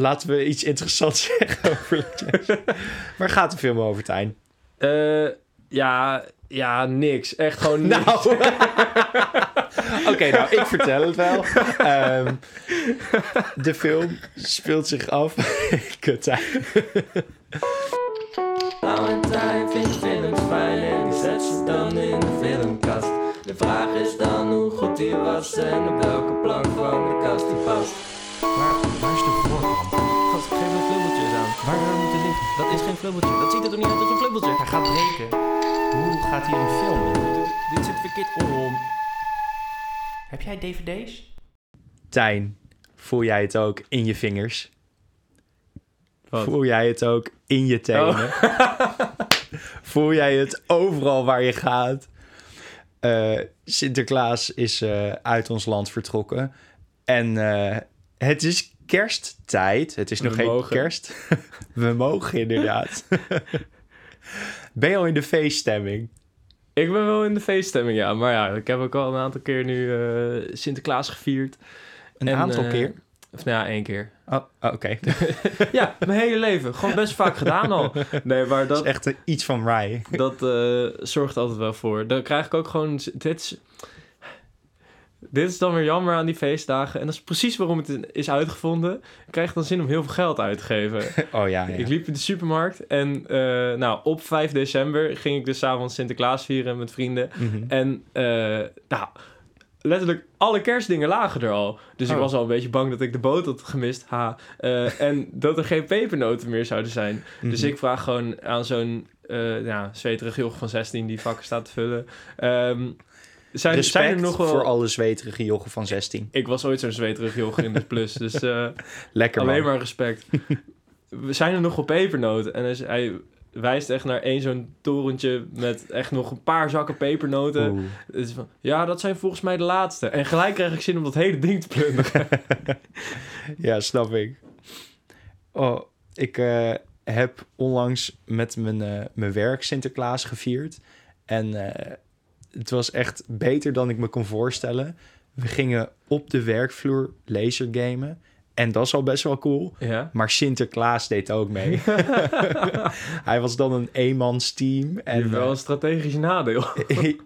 laten we iets interessants zeggen over Legends. Waar gaat de film over, Tijn? Eh, ja, ja, niks. Echt gewoon niks. Nou. Oké, nou, ik vertel het wel. Ehm, de film speelt zich af. Kut, Tijn. Valentijn vindt films fijn en die zet ze dan in de filmkast. De vraag is dan hoe goed die was en op welke plank van de kast die past. Waar, waar is de voorkant? Gast, geef een flubbeltje aan. Waar zou het moeten liggen? Dat is geen flubbeltje. Dat ziet er toch niet uit als een flubbeltje? Hij gaat breken. Hoe gaat hier een film in? Dit, dit zit verkeerd om. Heb jij dvd's? Tijn, voel jij het ook in je vingers? Wat? Voel jij het ook in je tenen? Voel jij het overal waar je gaat? Eh, Sinterklaas is eh, uit ons land vertrokken. En eh, het is kersttijd. Het is nog We geen mogen. kerst. We mogen inderdaad. ben je al in de feeststemming? Ik ben wel in de feeststemming, ja. Maar ja, ik heb ook al een aantal keer nu eh, Sinterklaas gevierd. Een En, aantal eh, keer? Of nou ja, één keer. Oh, oh, oké. Ja, mijn hele leven. Gewoon best vaak gedaan al. Nee, maar Dat is echt eh, iets van Rye. dat eh, zorgt altijd wel voor. Dan krijg ik ook gewoon... Dit is, dit is dan weer jammer aan die feestdagen. En dat is precies waarom het is uitgevonden. Ik krijg dan zin om heel veel geld uit te geven. Oh ja, ja. Ik liep in de supermarkt en eh, nou, op 5 december ging ik dus avonds Sinterklaas vieren met vrienden. Mhm. En eh, nou, letterlijk alle kerstdingen lagen er al. Dus ik Oh. was al een beetje bang dat ik de boot had gemist. Ha. Eh, en dat er geen pepernoten meer zouden zijn. Dus Mhm. ik vraag gewoon aan zo'n eh ja, zweterig joch van 16 die vakken staat te vullen. Ehm, zijn, Respect zijn er nog wel... voor alle zweterige jochen van 16. Ik was ooit zo'n zweterig joch in de plus. Dus eh, Lekker alleen man. maar respect. We zijn er nog wel pepernoten. En hij, wijst echt naar één zo'n torentje met echt nog een paar zakken pepernoten. Oeh. Het is van, ja, dat zijn volgens mij de laatste. En gelijk krijg ik zin om dat hele ding te plunderen. Ja, snap ik. Oh, ik eh, heb onlangs met mijn, eh, mijn werk Sinterklaas gevierd. En het was echt beter dan ik me kon voorstellen. We gingen op de werkvloer lasergamen. En dat is al best wel cool. ja. Maar Sinterklaas deed ook mee. Hij was dan een eenmansteam. En En wel eh, een strategisch nadeel.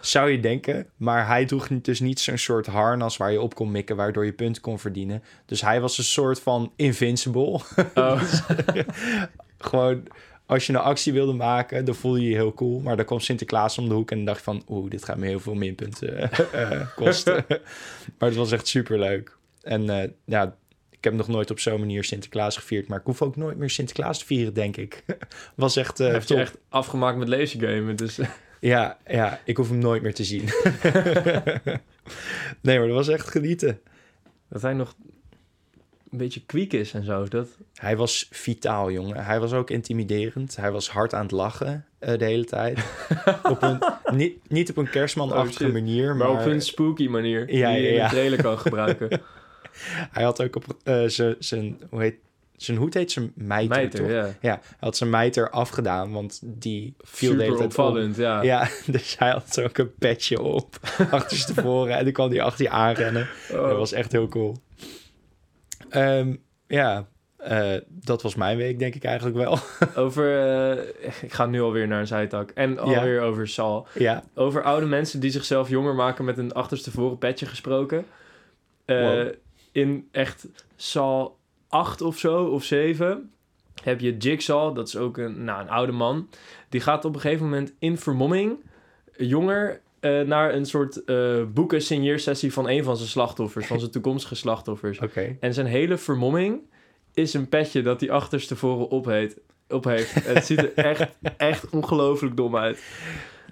Zou je denken, maar hij droeg dus niet zo'n soort harnas waar je op kon mikken, waardoor je punten kon verdienen. Dus hij was een soort van invincible. Oh. Gewoon, als je een actie wilde maken, dan voelde je je heel cool. Maar dan kwam Sinterklaas om de hoek en dan dacht je van, oeh, dit gaat me heel veel minpunten eh, kosten. maar het was echt super leuk. En eh, ja, ik heb nog nooit op zo'n manier Sinterklaas gevierd, maar ik hoef ook nooit meer Sinterklaas te vieren, denk ik. was echt, eh Heb je echt afgemaakt met lasergamen. Dus Ja, ja, ik hoef hem nooit meer te zien. nee, maar dat was echt genieten. dat hij nog een beetje kwiek is en zo. Dat... Hij was vitaal, jongen. Hij was ook intimiderend. Hij was hard aan het lachen eh, de hele tijd. op een, niet, niet op een kerstmanachtige Oh, manier, Maar, maar, op een spooky manier. Ja, die je ja, in ja. de trailer kan gebruiken. hij had ook op eh, zijn, hoe heet, zijn hoed heet zijn mijter, Mijter, toch? ja. Ja, hij had zijn mijter afgedaan, want die viel de hele Super tijd opvallend, ja. Ja, dus hij had ook een petje op, achterstevoren. en dan kwam hij achter je aanrennen. Oh. Dat was echt heel cool. Ehm, ja, eh, dat was mijn week, denk ik eigenlijk wel. Over, eh, ik ga nu alweer naar een zijtak. En alweer over Sal. ja, Over oude mensen die zichzelf jonger maken met een achterstevoren petje gesproken. Eh, Wow. In echt Sal 8 of zo, of 7, heb je Jigsaw. Dat is ook een, nou, een oude man. Die gaat op een gegeven moment in vermomming jonger eh, naar een soort eh boeken signeersessie van een van zijn slachtoffers, van zijn toekomstige slachtoffers. En zijn hele vermomming is een petje dat hij achterstevoren op, heet, op heeft. Het ziet er echt, echt ongelooflijk dom uit.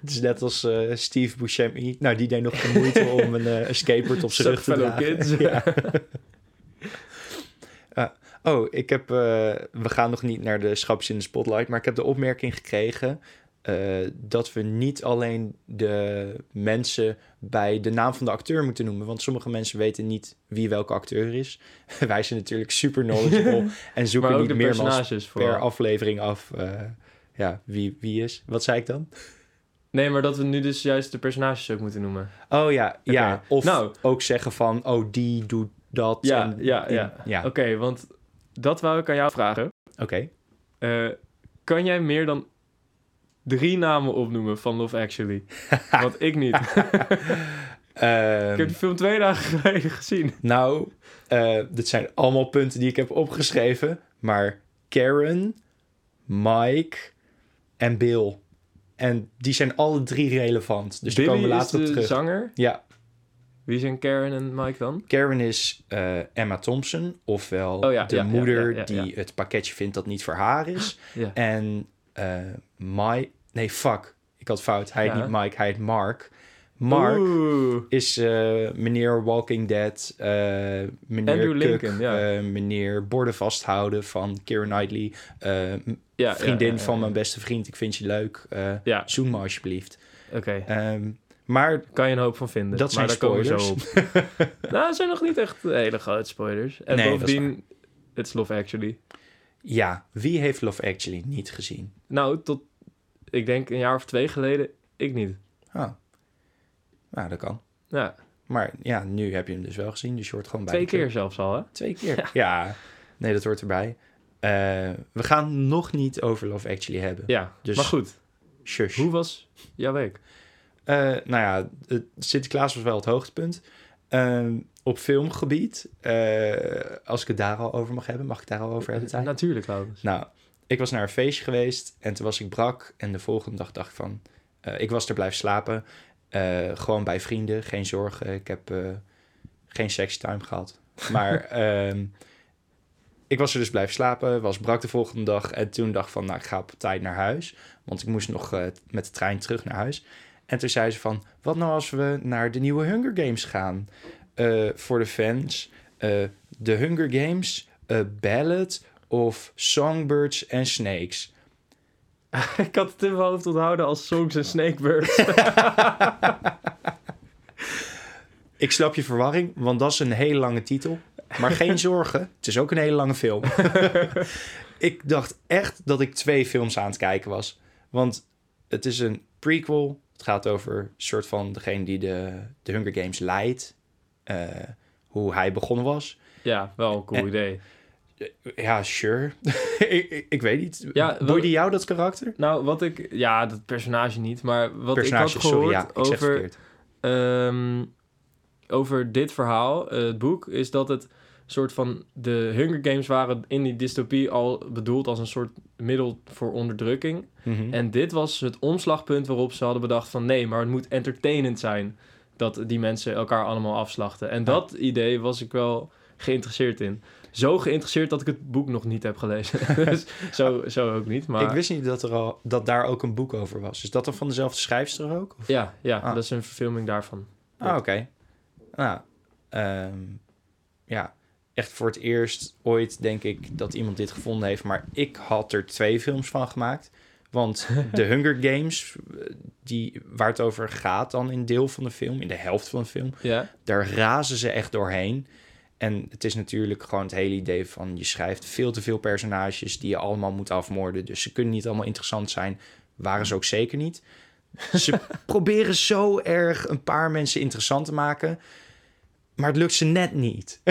Het is net als eh, Steve Buscemi. Nou, die deed nog de moeite om een een skateboard op zijn rug te dragen. kids. Ja. Ah, oh, ik heb... we gaan nog niet naar de schapjes in de spotlight, maar ik heb de opmerking gekregen... eh, dat we niet alleen de mensen bij de naam van de acteur moeten noemen. Want sommige mensen weten niet wie welke acteur is. Wij zijn natuurlijk super knowledgeable en zoeken niet meermaals personages per aflevering af... eh, ja, wie, wie is. Wat zei ik dan? Nee, maar dat we nu dus juist de personages ook moeten noemen. Oh ja, ja. Of Nou. ook zeggen van, oh, die doet dat. Ja, en ja, ja. ja. Oké, want dat wou ik aan jou vragen. Oké. Eh, kan jij meer dan drie namen opnoemen van Love Actually? Want ik niet. Ehm, ik heb de film twee dagen geleden gezien. Nou, eh, dit zijn allemaal punten die ik heb opgeschreven. Maar Karen, Mike en Bill. En die zijn alle drie relevant. Dus daar Billy komen we is later de op terug. zanger. Ja, Wie zijn Karen en Mike dan? Karen is eh, Emma Thompson, ofwel Oh ja, de ja, moeder ja, die het pakketje vindt dat niet voor haar is. En eh Mike... Nee, fuck. Ik had fout. Hij heet Ja. niet Mike, hij heet Mark. Mark Oeh. is eh, meneer Walking Dead, eh, meneer Andrew Cook, Lincoln, ja. eh, meneer borden vasthouden van Keira Knightley, Ja, vriendin ja, van mijn beste vriend, ik vind je leuk, Ja, zoen me alsjeblieft. oké. Ehm, maar Kan je een hoop van vinden. Dat maar zijn daar komen we spoilers. zo op. nou, het zijn nog niet echt hele grote spoilers. En Nee, bovendien, het is Love Actually. ja, wie heeft Love Actually niet gezien? Nou, tot, ik denk een jaar of twee geleden, ik niet. Oh. Nou, dat kan. Ja, Maar ja, nu heb je hem dus wel gezien, dus je hoort gewoon bij. twee keer zelfs al, hè? Twee keer? Ja. Nee, dat hoort erbij. Eh, we gaan nog niet over Love Actually hebben. Ja, Dus- maar goed. Shush. Hoe was jouw week? Eh, nou ja, het Sinterklaas was wel het hoogtepunt. Ehm, op filmgebied, eh, als ik het daar al over mag hebben, mag ik daar al over hebben? Natuurlijk, Laurens. Nou, ik was naar een feestje geweest en toen was ik brak. En de volgende dag dacht ik van, eh, ik was er blijven slapen. Eh, gewoon bij vrienden, geen zorgen. Ik heb eh, geen sextime gehad. Maar ehm, ik was er dus blijven slapen, was brak de volgende dag. En toen dacht ik van, nou, ik ga op tijd naar huis. Want ik moest nog met de trein terug naar huis. En toen zei ze van, wat nou als we naar de nieuwe Hunger Games gaan? Voor de fans. De Hunger Games, Ballad of Songbirds and Snakes. ik had het in mijn hoofd onthouden als Songs en Snakebirds. Ik snap je verwarring, want dat is een hele lange titel. Maar geen zorgen, het is ook een hele lange film. ik dacht echt dat ik twee films aan het kijken was. Want het is een prequel. Het gaat over een soort van degene die de, de Hunger Games leidt. Eh, hoe hij begonnen was. ja, wel een cool En- idee. Ja, sure. ik, ik, ik weet niet. Ja, Boeide jou dat karakter? Nou, wat ik... Ja, dat personage niet, maar wat Personage, ik had gehoord sorry, ja, ik over... Ehm, over dit verhaal, eh, het boek, is dat het soort van de Hunger Games waren in die dystopie al bedoeld als een soort middel voor onderdrukking. Mhm. En dit was het omslagpunt waarop ze hadden bedacht van nee, maar het moet entertainend zijn dat die mensen elkaar allemaal afslachten. En dat idee was ik wel geïnteresseerd in. Zo geïnteresseerd dat ik het boek nog niet heb gelezen. dus zo, zo ook niet. Maar Ik wist niet dat, er al, dat daar ook een boek over was. Is dat dan van dezelfde schrijfster ook? Of? ja, ja Ah. dat is een verfilming daarvan. Ah, oké. Nou, ehm, ja, echt voor het eerst ooit denk ik dat iemand dit gevonden heeft. Maar ik had er twee films van gemaakt. Want de Hunger Games, die, waar het over gaat dan in deel van de film, in de helft van de film, Ja, daar razen ze echt doorheen. En het is natuurlijk gewoon het hele idee van je schrijft veel te veel personages die je allemaal moet afmoorden. Dus ze kunnen niet allemaal interessant zijn. Waren ze ook zeker niet. Ze proberen zo erg een paar mensen interessant te maken. Maar het lukt ze net niet.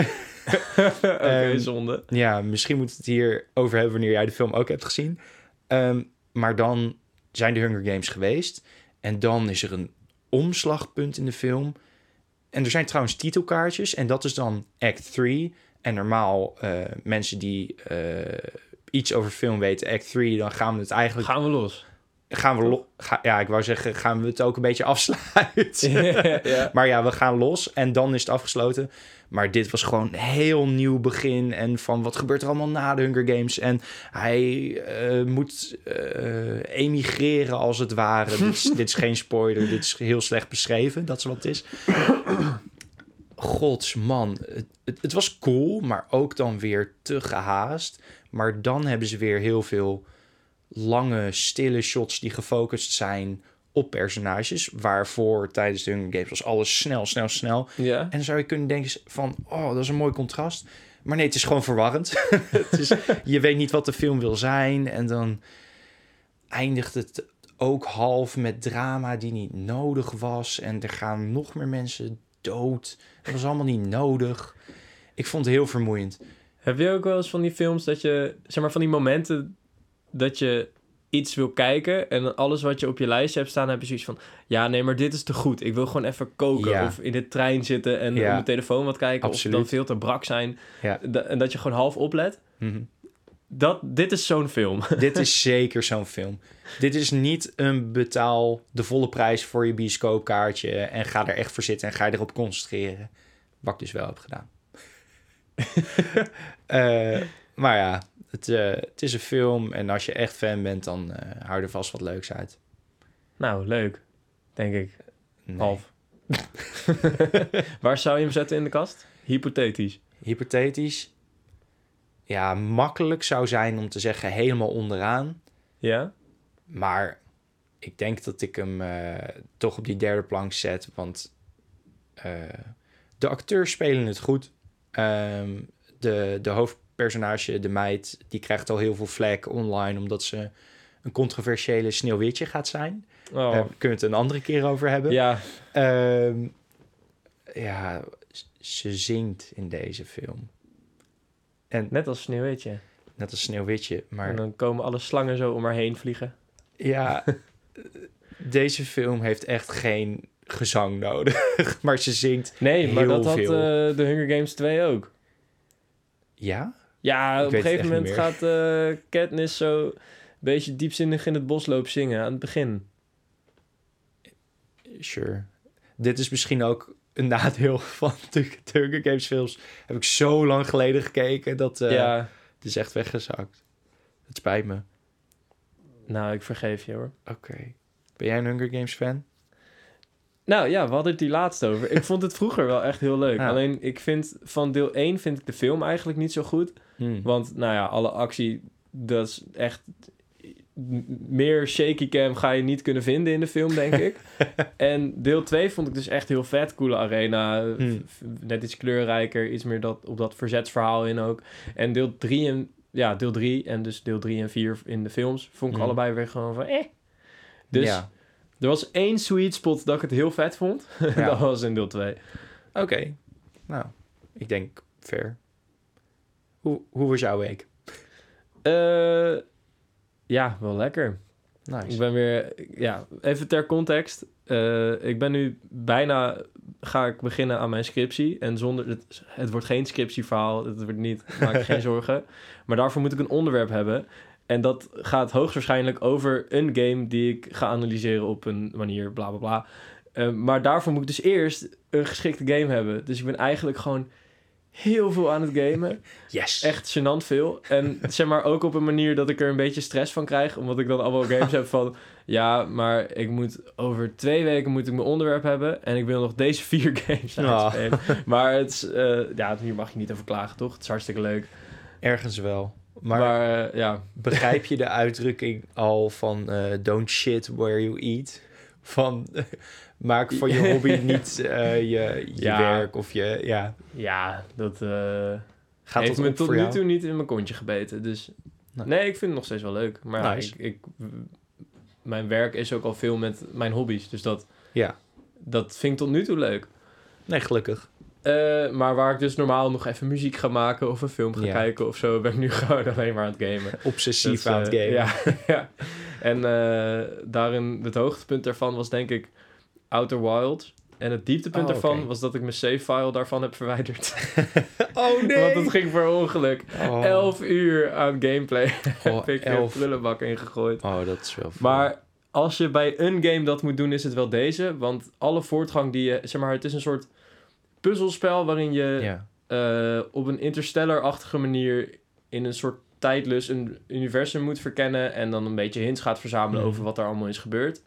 oké, Ehm, zonde. Ja, misschien moet het hier over hebben wanneer jij de film ook hebt gezien. Ehm, maar dan zijn de Hunger Games geweest. En dan is er een omslagpunt in de film. En er zijn trouwens titelkaartjes. En dat is dan Act 3. En normaal eh, mensen die eh, iets over film weten, Act 3, dan gaan we het eigenlijk... Gaan we los. Gaan we lo- ga, ja, ik wou zeggen, gaan we het ook een beetje afsluiten. ja. Maar ja, we gaan los en dan is het afgesloten. Maar dit was gewoon een heel nieuw begin. En van wat gebeurt er allemaal na de Hunger Games? En hij eh, moet eh, emigreren als het ware. dit, is, dit is geen spoiler, dit is heel slecht beschreven. Dat is wat het is. Gods man, het, het, het was cool, maar ook dan weer te gehaast. Maar dan hebben ze weer heel veel lange, stille shots die gefocust zijn op personages. Waarvoor tijdens de Hunger Games was alles snel, snel, snel. ja. En dan zou je kunnen denken van, oh, dat is een mooi contrast. Maar nee, het is gewoon verwarrend. het is, je weet niet wat de film wil zijn. En dan eindigt het ook half met drama die niet nodig was. En er gaan nog meer mensen dood. Dat was allemaal niet nodig. Ik vond het heel vermoeiend. Heb je ook wel eens van die films dat je, zeg maar, van die momenten dat je iets wil kijken en alles wat je op je lijstje hebt staan, heb je zoiets van, ja, nee, maar dit is te goed. Ik wil gewoon even koken Ja. of in de trein zitten en Ja. op mijn telefoon wat kijken Absoluut. of dan veel te brak zijn Ja. En dat je gewoon half oplet. Mhm. Dat, dit is zo'n film. Dit is zeker zo'n film. Dit is niet een betaal de volle prijs voor je bioscoopkaartje en ga er echt voor zitten en ga je erop concentreren. Wat ik dus wel heb gedaan. Eh, maar ja, het, eh, het is een film en als je echt fan bent, dan hou er vast wat leuks uit. nou, leuk, denk ik. Nee. Half. Waar zou je hem zetten in de kast? Hypothetisch. Hypothetisch. Ja, makkelijk zou zijn om te zeggen helemaal onderaan. Ja? Maar ik denk dat ik hem eh, toch op die derde plank zet. Want de acteurs spelen het goed. Ehm, de, de hoofdpersonage, de meid, die krijgt al heel veel vlek online... omdat ze een controversiële sneeuwwitje gaat zijn. Oh. Daar kunnen we het een andere keer over hebben. ja, Ehm, ja, ze zingt in deze film. En net als Sneeuwwitje. net als Sneeuwwitje, maar... En dan komen alle slangen zo om haar heen vliegen. Ja, deze film heeft echt geen gezang nodig. maar ze zingt. Nee, maar dat had veel. eh, de Hunger Games 2 ook. Ja? Ja, op een gegeven moment gaat eh Katniss zo een beetje diepzinnig in het bos lopen zingen aan het begin. Sure. Dit is misschien ook een nadeel van de, Hunger Games films. Heb ik zo lang geleden gekeken dat eh, ja, het is echt weggezakt. Het spijt me. nou, ik vergeef je hoor. Oké. Ben jij een Hunger Games fan? Nou ja, we hadden het die laatst over. Ik vond het vroeger wel echt heel leuk. Ja. Alleen ik vind van deel 1 vind ik de film eigenlijk niet zo goed. Hmm. Want nou ja, alle actie, dat is echt... Meer shaky cam ga je niet kunnen vinden in de film, denk ik. en deel 2 vond ik dus echt heel vet. Coole arena, Hmm. net iets kleurrijker, iets meer dat, op dat verzetsverhaal in ook. En deel 3 en... Ja, deel 3 en dus deel 3 en 4 in de films vond ik Hmm. allebei weer gewoon van eh. Dus ja. er was één sweet spot dat ik het heel vet vond. Ja. dat was in deel 2. Oké. Nou, ik denk fair. Hoe, hoe was jouw week? Eh, ja, wel lekker. Ik Nice. ben weer, ja, even ter context. Eh, ik ben nu bijna, ga ik beginnen aan mijn scriptie. En zonder, het, het wordt geen scriptieverhaal, het wordt niet, maak je geen zorgen. Maar daarvoor moet ik een onderwerp hebben. En dat gaat hoogstwaarschijnlijk over een game die ik ga analyseren op een manier, bla bla bla. Eh, maar daarvoor moet ik dus eerst een geschikte game hebben. Dus ik ben eigenlijk gewoon heel veel aan het gamen. Yes. Echt gênant veel. En zeg maar ook op een manier dat ik er een beetje stress van krijg. Omdat ik dan allemaal games heb van... Ja, maar ik moet over twee weken moet ik mijn onderwerp hebben. En ik wil nog deze vier games Ah. uitspelen. Maar het is... eh, ja, hier mag je niet over klagen, toch? Het is hartstikke leuk. Ergens wel. Maar, Maar, eh, ja, begrijp je de uitdrukking al van eh, don't shit where you eat? Van maak van je hobby niet eh, je, je Ja. werk of je... Ja, ja dat eh, gaat heeft me tot nu jou? toe niet in mijn kontje gebeten. Dus Nee. nee, ik vind het nog steeds wel leuk. Maar Nice. ik, ik, mijn werk is ook al veel met mijn hobby's. Dus dat, Ja. dat vind ik tot nu toe leuk. Nee, gelukkig. Eh, maar waar ik dus normaal nog even muziek ga maken of een film ga Ja. kijken of zo, ben ik nu gewoon alleen maar aan het gamen. Obsessief aan het eh, gamen. Ja, ja. En eh, daarin, het hoogtepunt daarvan was denk ik Outer Wilds. En het dieptepunt Oh, daarvan was dat ik mijn save-file daarvan heb verwijderd. Oh nee! Want het ging per ongeluk. Oh. Elf uur aan gameplay Oh, heb ik elf. prullenbak ingegooid. Oh, dat is wel veel. Maar als je bij een game dat moet doen, is het wel deze. Want alle voortgang die je... Zeg maar, het is een soort puzzelspel waarin je eh, op een interstellar-achtige manier in een soort tijdlus een universum moet verkennen en dan een beetje hints gaat verzamelen Mhm. over wat er allemaal is gebeurd.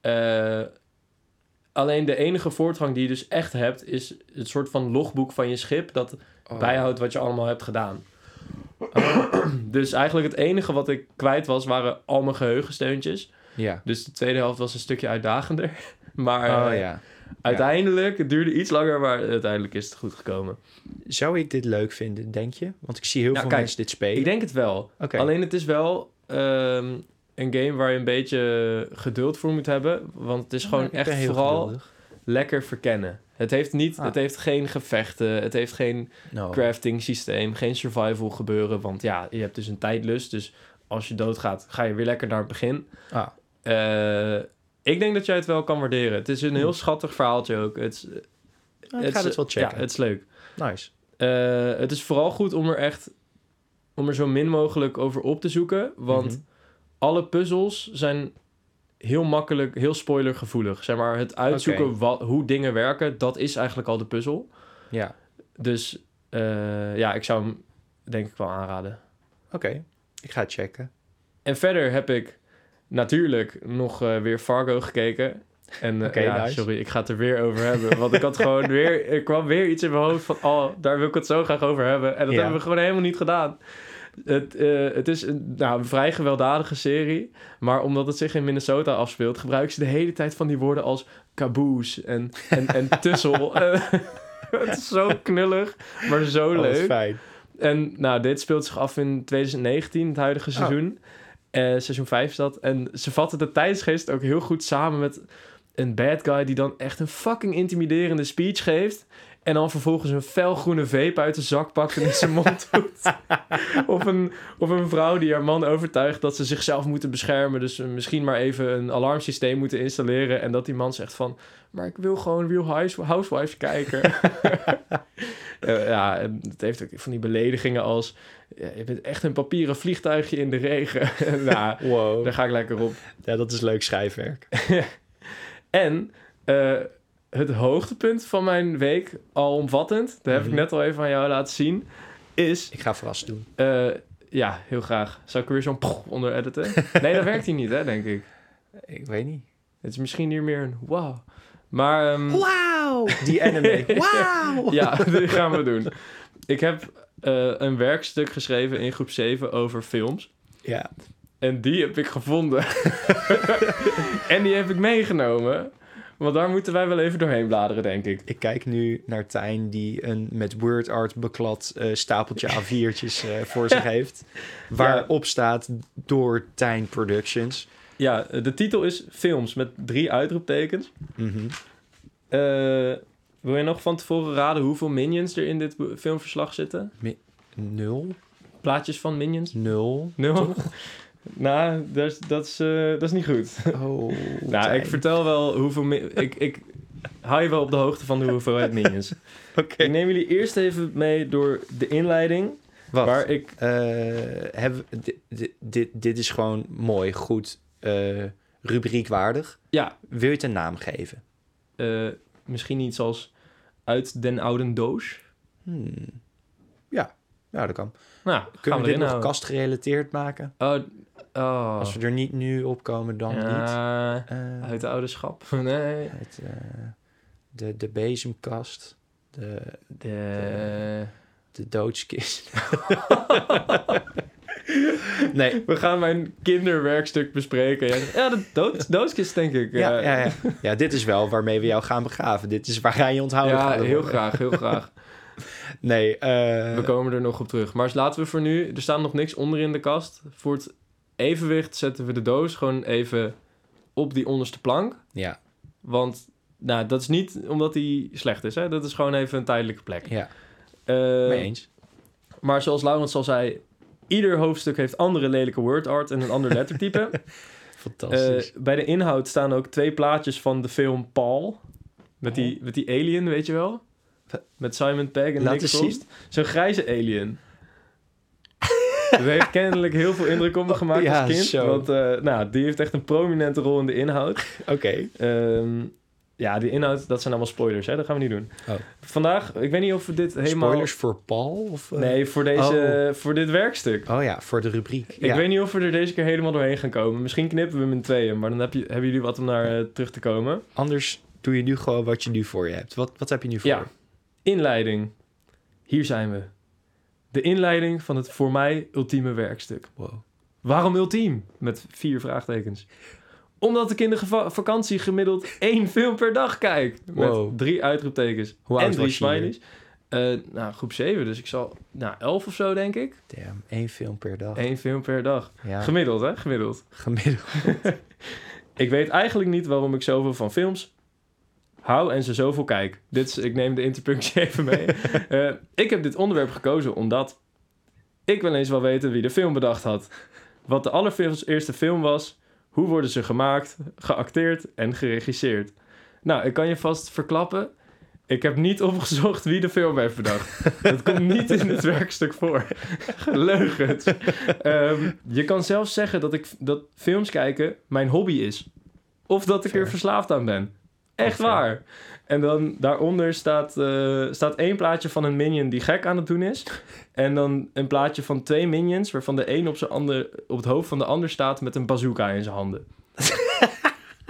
Eh, alleen de enige voortgang die je dus echt hebt, is het soort van logboek van je schip dat Oh. bijhoudt wat je allemaal hebt gedaan. dus eigenlijk het enige wat ik kwijt was, waren al mijn geheugensteuntjes. Ja. Dus de tweede helft was een stukje uitdagender. Maar Oh eh, ja. uiteindelijk, het duurde iets langer, maar uiteindelijk is het goed gekomen. Zou ik dit leuk vinden, denk je? Want ik zie heel Nou, veel kijk, mensen dit spelen. Ik denk het wel. Alleen het is wel ehm, een game waar je een beetje geduld voor moet hebben. Want het is gewoon echt vooral geduldig. lekker verkennen. Het heeft, niet, Ah. het heeft geen gevechten, het heeft geen No. crafting systeem, geen survival gebeuren. Want ja, je hebt dus een tijdlust. Dus als je doodgaat, ga je weer lekker naar het begin. Ah, Eh, ik denk dat jij het wel kan waarderen. Het is een heel schattig verhaaltje ook. Het, is- nou, ik ga het wel checken. Ja, het is leuk. Nice. Eh, het is vooral goed om er echt om er zo min mogelijk over op te zoeken. Want Mhm. alle puzzels zijn heel makkelijk, heel spoilergevoelig. Zeg maar, het uitzoeken wat, hoe dingen werken, dat is eigenlijk al de puzzel. Ja, Dus eh, ja, ik zou hem denk ik wel aanraden. oké. Ik ga het checken. En verder heb ik natuurlijk nog eh, weer Fargo gekeken. En eh, ja, nice. sorry, ik ga het er weer over hebben. Want ik had gewoon weer, er kwam weer iets in mijn hoofd van, oh, daar wil ik het zo graag over hebben. En dat Ja. hebben we gewoon helemaal niet gedaan. Het, eh, het is een, nou, een vrij gewelddadige serie. Maar omdat het zich in Minnesota afspeelt, gebruiken ze de hele tijd van die woorden als caboose en, en, en tussel. Het is zo knullig, maar zo Oh, leuk. fijn. En nou, dit speelt zich af in 2019, het huidige seizoen. Eh, seizoen 5 is dat. En ze vatten de tijdsgeest ook heel goed samen met een bad guy die dan echt een fucking intimiderende speech geeft. En dan vervolgens een felgroene vape uit de zak pakt en in zijn mond doet. of, een, of een vrouw die haar man overtuigt dat ze zichzelf moeten beschermen. Dus misschien maar even een alarmsysteem moeten installeren. En dat die man zegt van... Maar ik wil gewoon Real House- Housewives kijken. Eh, ja, het heeft ook van die beledigingen als... ja, je bent echt een papieren vliegtuigje in de regen. nou, Wow. daar ga ik lekker op. Ja, dat is leuk schrijfwerk. En eh, het hoogtepunt van mijn week, alomvattend... dat heb ik Mhm. net al even aan jou laten zien... is... Ik ga verrast doen. eh, ja, heel graag. Zou ik er weer zo'n onder editen? Nee, dat werkt hier niet, hè, denk ik. Ik weet niet. Het is misschien hier meer een wow. Maar... Wauw! Die anime. Wauw! Ja, dit gaan we doen. Ik heb eh, een werkstuk geschreven in groep 7 over films. Ja. En die heb ik gevonden. en die heb ik meegenomen. Want daar moeten wij wel even doorheen bladeren, denk ik. Ik kijk nu naar Tijn die een met word art beklad eh, stapeltje A4'tjes eh, voor zich heeft. Waarop staat door Tijn Productions. Ja, de titel is Films met drie uitroeptekens. Mhm. Eh, wil je nog van tevoren raden hoeveel minions er in dit filmverslag zitten? Nul? Plaatjes van minions? Nul? Nul? nou, dat is, dat, is, eh, dat is niet goed. Oh, Nou, ik vertel wel hoeveel... ik, ik hou je wel op de hoogte van de hoeveelheid minions. Oké. Ik neem jullie eerst even mee door de inleiding. Wacht. Waar ik... Eh, we- dit, dit, dit, dit is gewoon mooi, goed, eh rubriekwaardig. Ja, Wil je het een naam geven? eh, misschien iets als uit den oude doos. Hmm. Ja, ja, dat kan. Nou, Kunnen we dit nog houden. kastgerelateerd maken? Oh, oh. Als we er niet nu op komen, dan niet. Eh, uit de ouderschap. Nee. de, de bezemkast. De, De... de doodskist. nee. We gaan mijn kinderwerkstuk bespreken. Ja, de dood, denk ik. Ja, Eh, ja, ja. ja, dit is wel waarmee we jou gaan begraven. Dit is waar ga je onthouden. ja, heel worden. graag, heel graag. Nee, eh, We komen er nog op terug. Maar laten we voor nu... Er staat nog niks onder in de kast. Voor het evenwicht zetten we de doos gewoon even op die onderste plank. ja, Want nou, dat is niet omdat die slecht is. Hè? Dat is gewoon even een tijdelijke plek. ja, mee eens. maar zoals Laurens al zei... Ieder hoofdstuk heeft andere lelijke word art en een ander lettertype. Fantastisch. Eh, bij de inhoud staan ook twee plaatjes van de film Paul. Met, die, met die alien, weet je wel? Met Simon Pegg en Laat Nick Frost. Zo'n grijze alien. Dat heeft kennelijk heel veel indruk op me gemaakt Ja, als kind. zo. Want eh, nou, die heeft echt een prominente rol in de inhoud. Oké. Ehm, ja, die inhoud, dat zijn allemaal spoilers. Hè? Dat gaan we niet doen. Oh. Vandaag, ik weet niet of we dit helemaal... Spoilers voor Paul? Of, eh? Nee, voor, deze, voor dit werkstuk. Oh ja, voor de rubriek. Ik ja. weet niet of we er deze keer helemaal doorheen gaan komen. Misschien knippen we hem in tweeën, maar dan heb je, hebben jullie wat om naar eh, terug te komen. Anders doe je nu gewoon wat je nu voor je hebt. Wat, wat heb je nu voor? Ja, inleiding. Hier zijn we. De inleiding van het voor mij ultieme werkstuk. Wow. Waarom ultiem? Met vier vraagtekens. Omdat ik in de vakantie gemiddeld één film per dag kijk. Met drie uitroeptekens Hoe en drie smileys. Eh, nou, groep 7, dus ik zal... Nou, 11 of zo, denk ik. Damn, één film per dag. Eén film per dag. Ja, Gemiddeld, hè? Gemiddeld. gemiddeld. Ik weet eigenlijk niet waarom ik zoveel van films hou en ze zoveel kijk. Dit is, ik neem de interpunctie even mee. Eh, ik heb dit onderwerp gekozen omdat ik wel eens wil weten wie de film bedacht had. Wat de allereerste film was, hoe worden ze gemaakt, geacteerd en geregisseerd. Nou, ik kan je vast verklappen. Ik heb niet opgezocht wie de film heeft bedacht. Dat komt niet in het werkstuk voor. Leugens. Ehm, je kan zelfs zeggen dat, ik, dat films kijken mijn hobby is. Of dat ik Fair. er verslaafd aan ben. Echt waar. En dan daaronder staat, eh, staat één plaatje van een minion die gek aan het doen is. En dan een plaatje van twee minions, waarvan de een op, zijn ander, op het hoofd van de ander staat met een bazooka in zijn handen.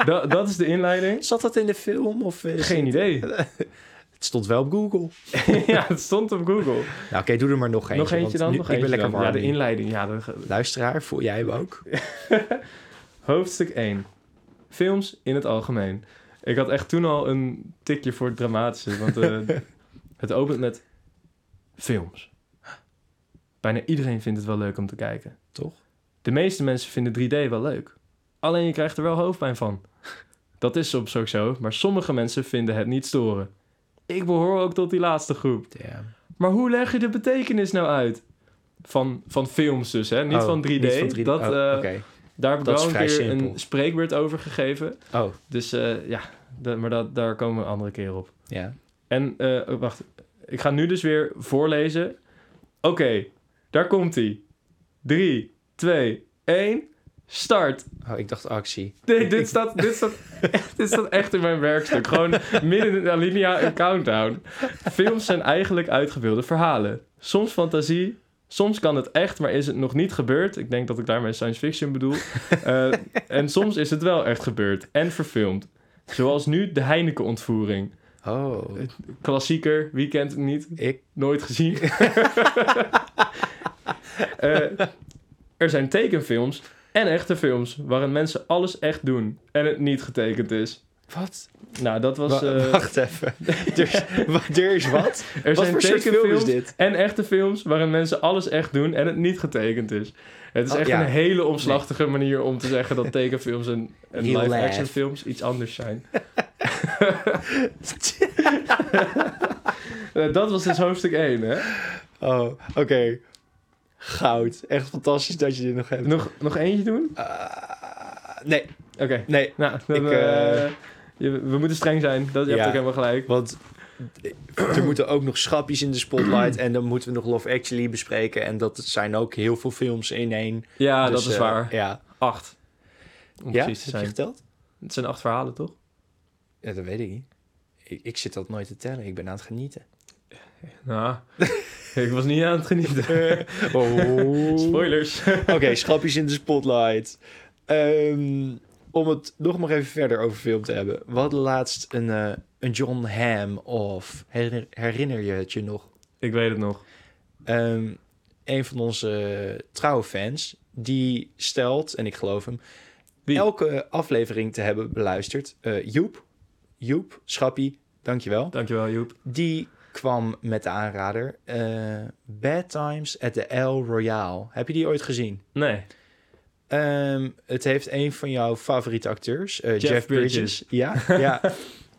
Da- dat is de inleiding. Zat dat in de film? Of Geen het- idee. Het stond wel op Google. ja, het stond op Google. Nou, oké, doe er maar nog eentje. nog eentje dan? nu- nog ik ben lekker warm. Ja, de inleiding. Ja, Luisteraar, voel jij hem ook? hoofdstuk 1. Films in het algemeen. Ik had echt toen al een tikje voor het dramatische. Want eh, het opent met films. Bijna iedereen vindt het wel leuk om te kijken. Toch? De meeste mensen vinden 3D wel leuk. Alleen je krijgt er wel hoofdpijn van. Dat is soms ook zo, maar sommige mensen vinden het niet storen. Ik behoor ook tot die laatste groep. Maar hoe leg je de betekenis nou uit? Van, van films dus, hè? Niet, Oh, van 3D. niet van 3D. Dat, Oh, oké. Daar heb ik wel een keer simpel. een spreekbeurt over gegeven. Oh, Dus eh, ja, maar dat, daar komen we een andere keer op. ja. En eh, wacht, ik ga nu dus weer voorlezen. Oké, daar komt hij. 3, 2, 1, start. Oh, ik dacht actie. Nee, dit staat, dit, staat, dit staat echt in mijn werkstuk. Gewoon midden in de alinea een countdown. Films zijn eigenlijk uitgebeelde verhalen. Soms fantasie, soms kan het echt, maar is het nog niet gebeurd. Ik denk dat ik daarmee science fiction bedoel. Eh, en soms is het wel echt gebeurd en verfilmd. Zoals nu de Heineken-ontvoering. Oh, Klassieker, wie kent het niet? ik... Nooit gezien. Eh, er zijn tekenfilms en echte films waarin mensen alles echt doen en het niet getekend is. Wat? Nou, dat was. Wa- eh, Wacht even. Er is, wa- er is wat? er wat zijn tekenfilms en echte films waarin mensen alles echt doen en het niet getekend is. Het is Oh, echt ja. een hele omslachtige manier om te zeggen dat tekenfilms en, live-action films iets anders zijn. Eh, dat was dus hoofdstuk 1, hè? Oh, oké. Goud. Echt fantastisch dat je dit nog hebt. Nog, nog eentje doen? Ah, nee, Oké. nee. Nou, dan, Ik, eh, eh, we moeten streng zijn. Dat, je Ja. hebt ook helemaal gelijk. Want er moeten ook nog schapjes in de spotlight. en dan moeten we nog Love Actually bespreken. En dat zijn ook heel veel films in één. Ja, Dus, dat is eh, waar. Ja, Acht. Om ja? precies te heb je zijn. geteld? Het zijn acht verhalen, toch? Ja, dat weet ik niet. Ik, ik zit dat nooit te tellen. Ik ben aan het genieten. Nou, ik was niet aan het genieten. Oh. Spoilers. Oké, schapjes in de spotlight. Ehm, om het nog maar even verder over film te hebben. We hadden laatst een, eh, een John Hamm of herinner, herinner je het je nog? ik weet het nog. Ehm, een van onze trouwe fans, die stelt, en ik geloof hem, Wie? elke aflevering te hebben beluisterd. Eh, Joep, Joep, Schappie, dankjewel. Dankjewel, Joep. Die kwam met de aanrader eh, Bad Times at the El Royale. Heb je die ooit gezien? Nee. Ehm, het heeft een van jouw favoriete acteurs, eh, Jeff, Jeff Bridges. Ja, ja.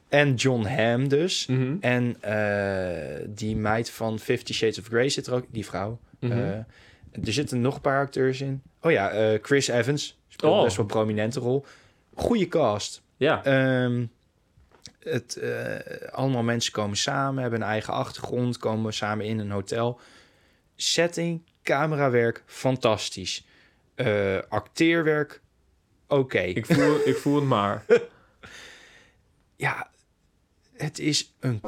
En John Hamm dus. Mhm. En eh, die meid van Fifty Shades of Grey zit er ook, die vrouw. Mhm. Eh, er zitten nog een paar acteurs in. Oh ja, Chris Evans speelt Oh. best wel een prominente rol. Goeie cast. ja. Ehm, het, allemaal mensen komen samen, hebben een eigen achtergrond, komen samen in een hotel. Setting, camerawerk, fantastisch. Eh, acteerwerk, oké. Ik, voel, ik voel het maar. Ja, het is een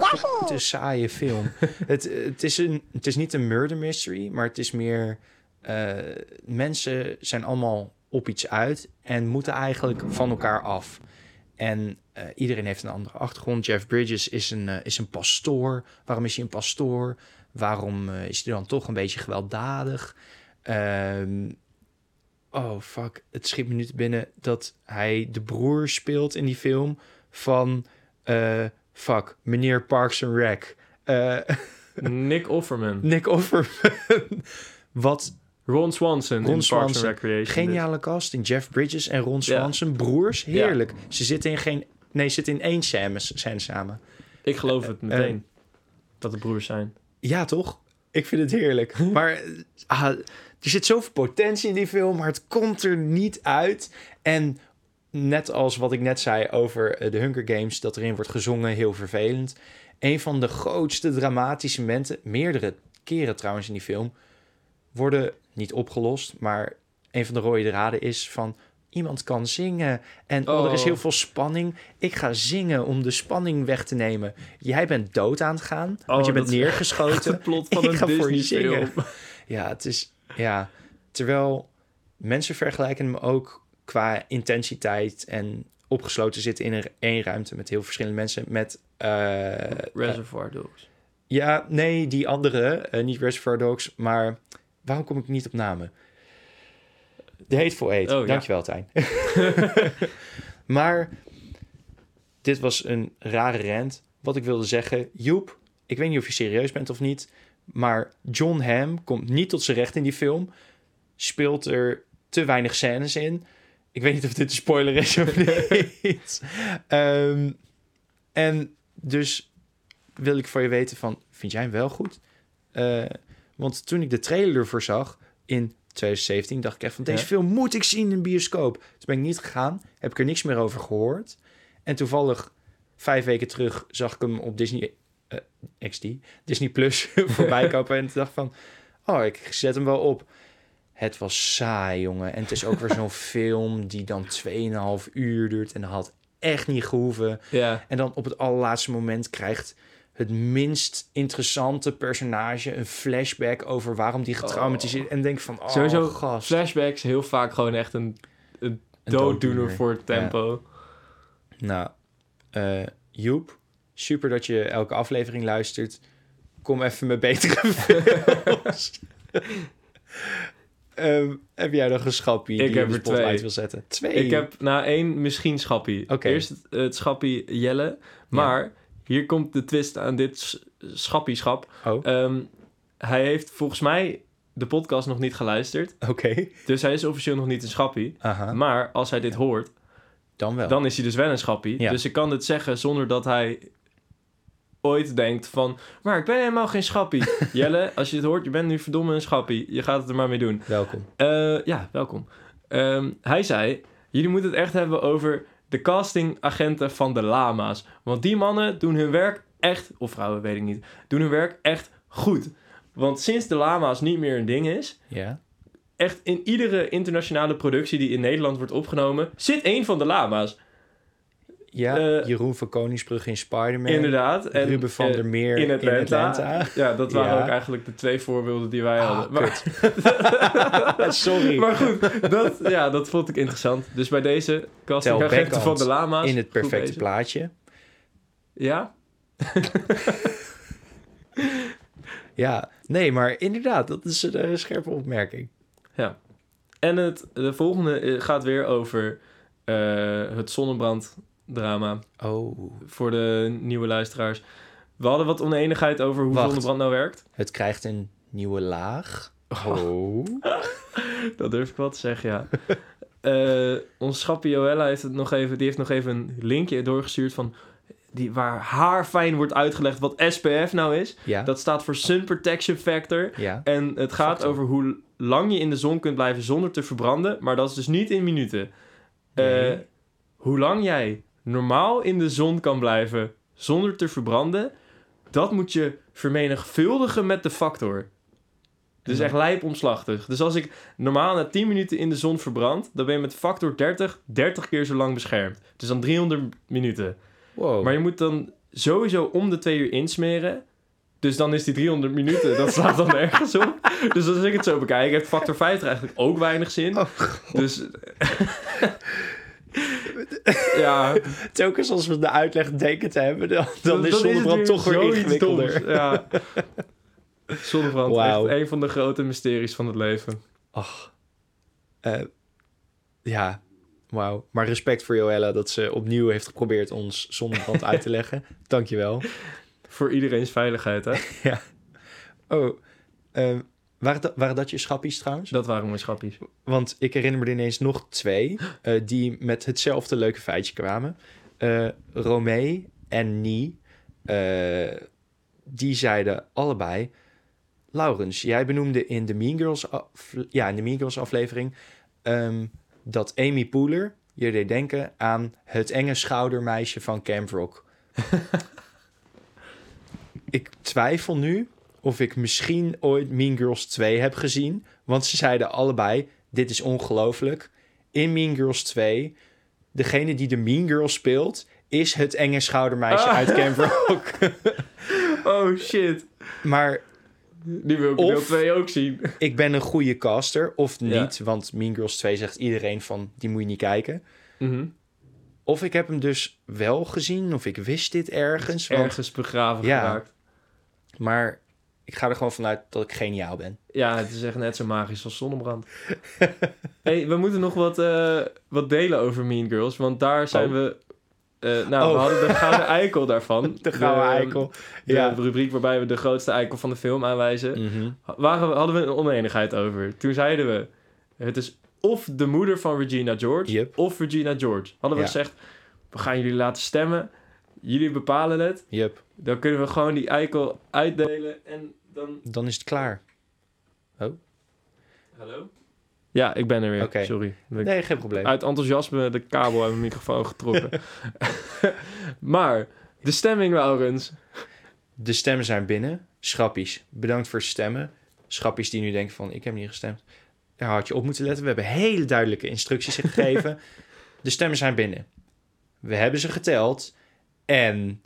te saaie film. het, het, is een, het is niet een murder mystery, maar het is meer... eh, mensen zijn allemaal op iets uit en moeten eigenlijk van elkaar af. En eh, iedereen heeft een andere achtergrond. Jeff Bridges is een, is een pastoor. Waarom is hij een pastoor? Waarom eh, is hij dan toch een beetje gewelddadig? Oh, fuck. Het schiet me nu te binnen dat hij de broer speelt in die film van... eh, fuck, meneer Parks and Rec. Eh, Nick Offerman. Nick Offerman. Wat Ron Swanson Ron in Parks Swanson. and Recreation. geniale casting. Jeff Bridges en Ron Ja. Swanson, broers. Heerlijk. Ze zitten in geen Nee, ze zitten in één scène, scène samen. Ik geloof het meteen. dat de broers zijn. Ja, toch? Ik vind het heerlijk. Maar eh, ah, er zit zoveel potentie in die film, maar het komt er niet uit. En net als wat ik net zei over eh, de Hunger Games, dat erin wordt gezongen, heel vervelend. Een van de grootste dramatische momenten, meerdere keren trouwens in die film, worden niet opgelost, maar een van de rode draden is van iemand kan zingen en oh. er is Oh. heel veel spanning. Ik ga zingen om de spanning weg te nemen. Jij bent dood aan het gaan, want Oh, je bent dat is neergeschoten. Het plot van Ik een ga voor je Disney-film. zingen. Ja, het is. Ja, terwijl mensen vergelijken hem ook qua intensiteit en opgesloten zitten in een één ruimte met heel verschillende mensen. Met. eh, Reservoir Dogs. ja, nee, die andere, eh, niet Reservoir Dogs, maar waarom kom ik niet op namen? The Hateful Eight. Oh, ja. Dankjewel, Tijn. maar dit was een rare rant. Wat ik wilde zeggen, Joep, ik weet niet of je serieus bent of niet, maar John Hamm komt niet tot zijn recht in die film. Speelt er te weinig scènes in. Ik weet niet of dit een spoiler is of niet. Ehm, en dus wil ik voor je weten van, vind jij hem wel goed? Eh, want toen ik de trailer ervoor zag in 2017, dacht ik echt van, deze Ja. film moet ik zien in een bioscoop. Toen ben ik niet gegaan, heb ik er niks meer over gehoord. En toevallig vijf weken terug zag ik hem op Disney eh, XD, Disney Plus voorbij kopen. En toen dacht van, oh, ik zet hem wel op. Het was saai, jongen. En het is ook weer zo'n film die dan 2,5 uur duurt. En dat had echt niet gehoeven. Ja. En dan op het allerlaatste moment krijgt het minst interessante personage een flashback over waarom die getraumatiseerd En denk van, oh, Sowieso gast. Flashbacks heel vaak gewoon echt een, een Een dooddoener dooddoener. voor het tempo. Nou, eh Joep, super dat je elke aflevering luistert. Kom even met betere films. Ehm, heb jij nog een schappie Ik die je heb de er twee. wil zetten? Twee? Ik heb na één misschien schappie. Eerst het, het schappie Jelle. Maar hier komt de twist aan dit schappieschap. Oh, Ehm, hij heeft volgens mij de podcast nog niet geluisterd. oké. Dus hij is officieel nog niet een schappie. Aha, Maar als hij dit hoort, dan wel. dan is hij dus wel een schappie. Ja. Dus ik kan dit zeggen zonder dat hij ooit denkt van... Maar ik ben helemaal geen schappie. Jelle, als je dit hoort, je bent nu verdomme een schappie. Je gaat het er maar mee doen. Welkom. Eh, ja, welkom. Ehm, hij zei: Jullie moeten het echt hebben over de castingagenten van de lama's. Want die mannen doen hun werk echt, of vrouwen weet ik niet, doen hun werk echt goed. Want sinds de lama's niet meer een ding is, Ja? echt in iedere internationale productie die in Nederland wordt opgenomen, zit één van de lama's. Ja, Eh, Jeroen van Koningsbrug in Spider-Man. Inderdaad. En, Ruben van eh, der Meer in Atlanta. Atlanta. Ja, dat waren Ja. ook eigenlijk de twee voorbeelden die wij Ah, hadden. Maar, Sorry. maar goed, dat, ja, dat vond ik interessant. Dus bij deze castingagenten van de lama's. in het perfecte plaatje. Ja? Ja, nee, maar inderdaad, dat is een eh, scherpe opmerking. En het, de volgende eh, gaat weer over eh, het zonnebranddrama. Oh, Voor de nieuwe luisteraars. We hadden wat oneenigheid over hoe Wacht. zonnebrand nou werkt. het krijgt een nieuwe laag. Oh. Dat durf ik wel te zeggen, ja. Eh onze schappie Joella heeft het nog even, die heeft nog even een linkje doorgestuurd van die, waar haar fijn wordt uitgelegd wat SPF nou is. Ja, Dat staat voor Sun Protection Factor. ja. En het gaat Factor. over hoe lang je in de zon kunt blijven zonder te verbranden. Maar dat is dus niet in minuten. Nee. Eh, hoe lang jij normaal in de zon kan blijven zonder te verbranden, dat moet je vermenigvuldigen met de factor. Dus echt lijpomslachtig. Dus als ik normaal na 10 minuten in de zon verbrand, dan ben je met factor 30 30 keer zo lang beschermd. Dus dan 300 minuten. Wow. Maar je moet dan sowieso om de twee uur insmeren. Dus dan is die 300 minuten, dat slaat dan nergens op. Dus als ik het zo bekijk, heeft factor 50 eigenlijk ook weinig zin. Oh, dus... ja, Telkens als we de uitleg denken te hebben, dan, dan is zonnebrand toch weer ingewikkelder. Ja. Zonnebrand, Wauw. echt een van de grote mysteries van het leven. Ach. Eh, ja, wauw. Maar respect voor Joella dat ze opnieuw heeft geprobeerd ons zonnebrand uit te leggen. Dankjewel. Voor iedereen's veiligheid, hè? Oh, eh, waren, dat, waren dat je schappies trouwens? Dat waren mijn schappies. Want ik herinner me er ineens nog twee eh, die met hetzelfde leuke feitje kwamen. Romee en Nie, eh, die zeiden allebei... Laurens, jij benoemde in de Mean Girls, af- ja, in de mean Girls aflevering... ehm, dat Amy Poehler je deed denken aan het enge schoudermeisje van Camp Rock. ik twijfel nu of ik misschien ooit Mean Girls 2 heb gezien. Want ze zeiden allebei, dit is ongelooflijk. In Mean Girls 2, degene die de Mean Girls speelt... is het enge schoudermeisje Ah. uit Camp Rock. Oh shit. maar Die wil ik deel 2 ook zien. ik ben een goede caster, of Ja. niet. Want Mean Girls 2 zegt iedereen van, die moet je niet kijken. Mhm. Of ik heb hem dus wel gezien, of ik wist dit ergens. want- Ergens begraven Ja. geraakt. Maar ik ga er gewoon vanuit dat ik geniaal ben. Ja, het is echt net zo magisch als zonnebrand. hey, we moeten nog wat, eh, wat delen over Mean Girls. Want daar zijn Oh. we... eh, nou, we Oh. hadden de gouden eikel daarvan. De gouden eikel. De Ja. rubriek waarbij we de grootste eikel van de film aanwijzen. Mhm. Waren we, hadden we een oneenigheid over. Toen zeiden we... Het is of de moeder van Regina George... Yep. of Regina George. Hadden we Ja. gezegd... We gaan jullie laten stemmen. Jullie bepalen het. Yep. Dan kunnen we gewoon die eikel uitdelen. En dan... Dan is het klaar. Hallo? Ja, ik ben er weer. Sorry. Ik- Nee, geen probleem. Uit enthousiasme de kabel uit mijn microfoon getrokken. maar, de stemming, Laurens. De stemmen zijn binnen. Schappies, bedankt voor stemmen. Schappies die nu denken van, ik heb niet gestemd. Daar had je op moeten letten. We hebben hele duidelijke instructies gegeven. de stemmen zijn binnen. We hebben ze geteld. En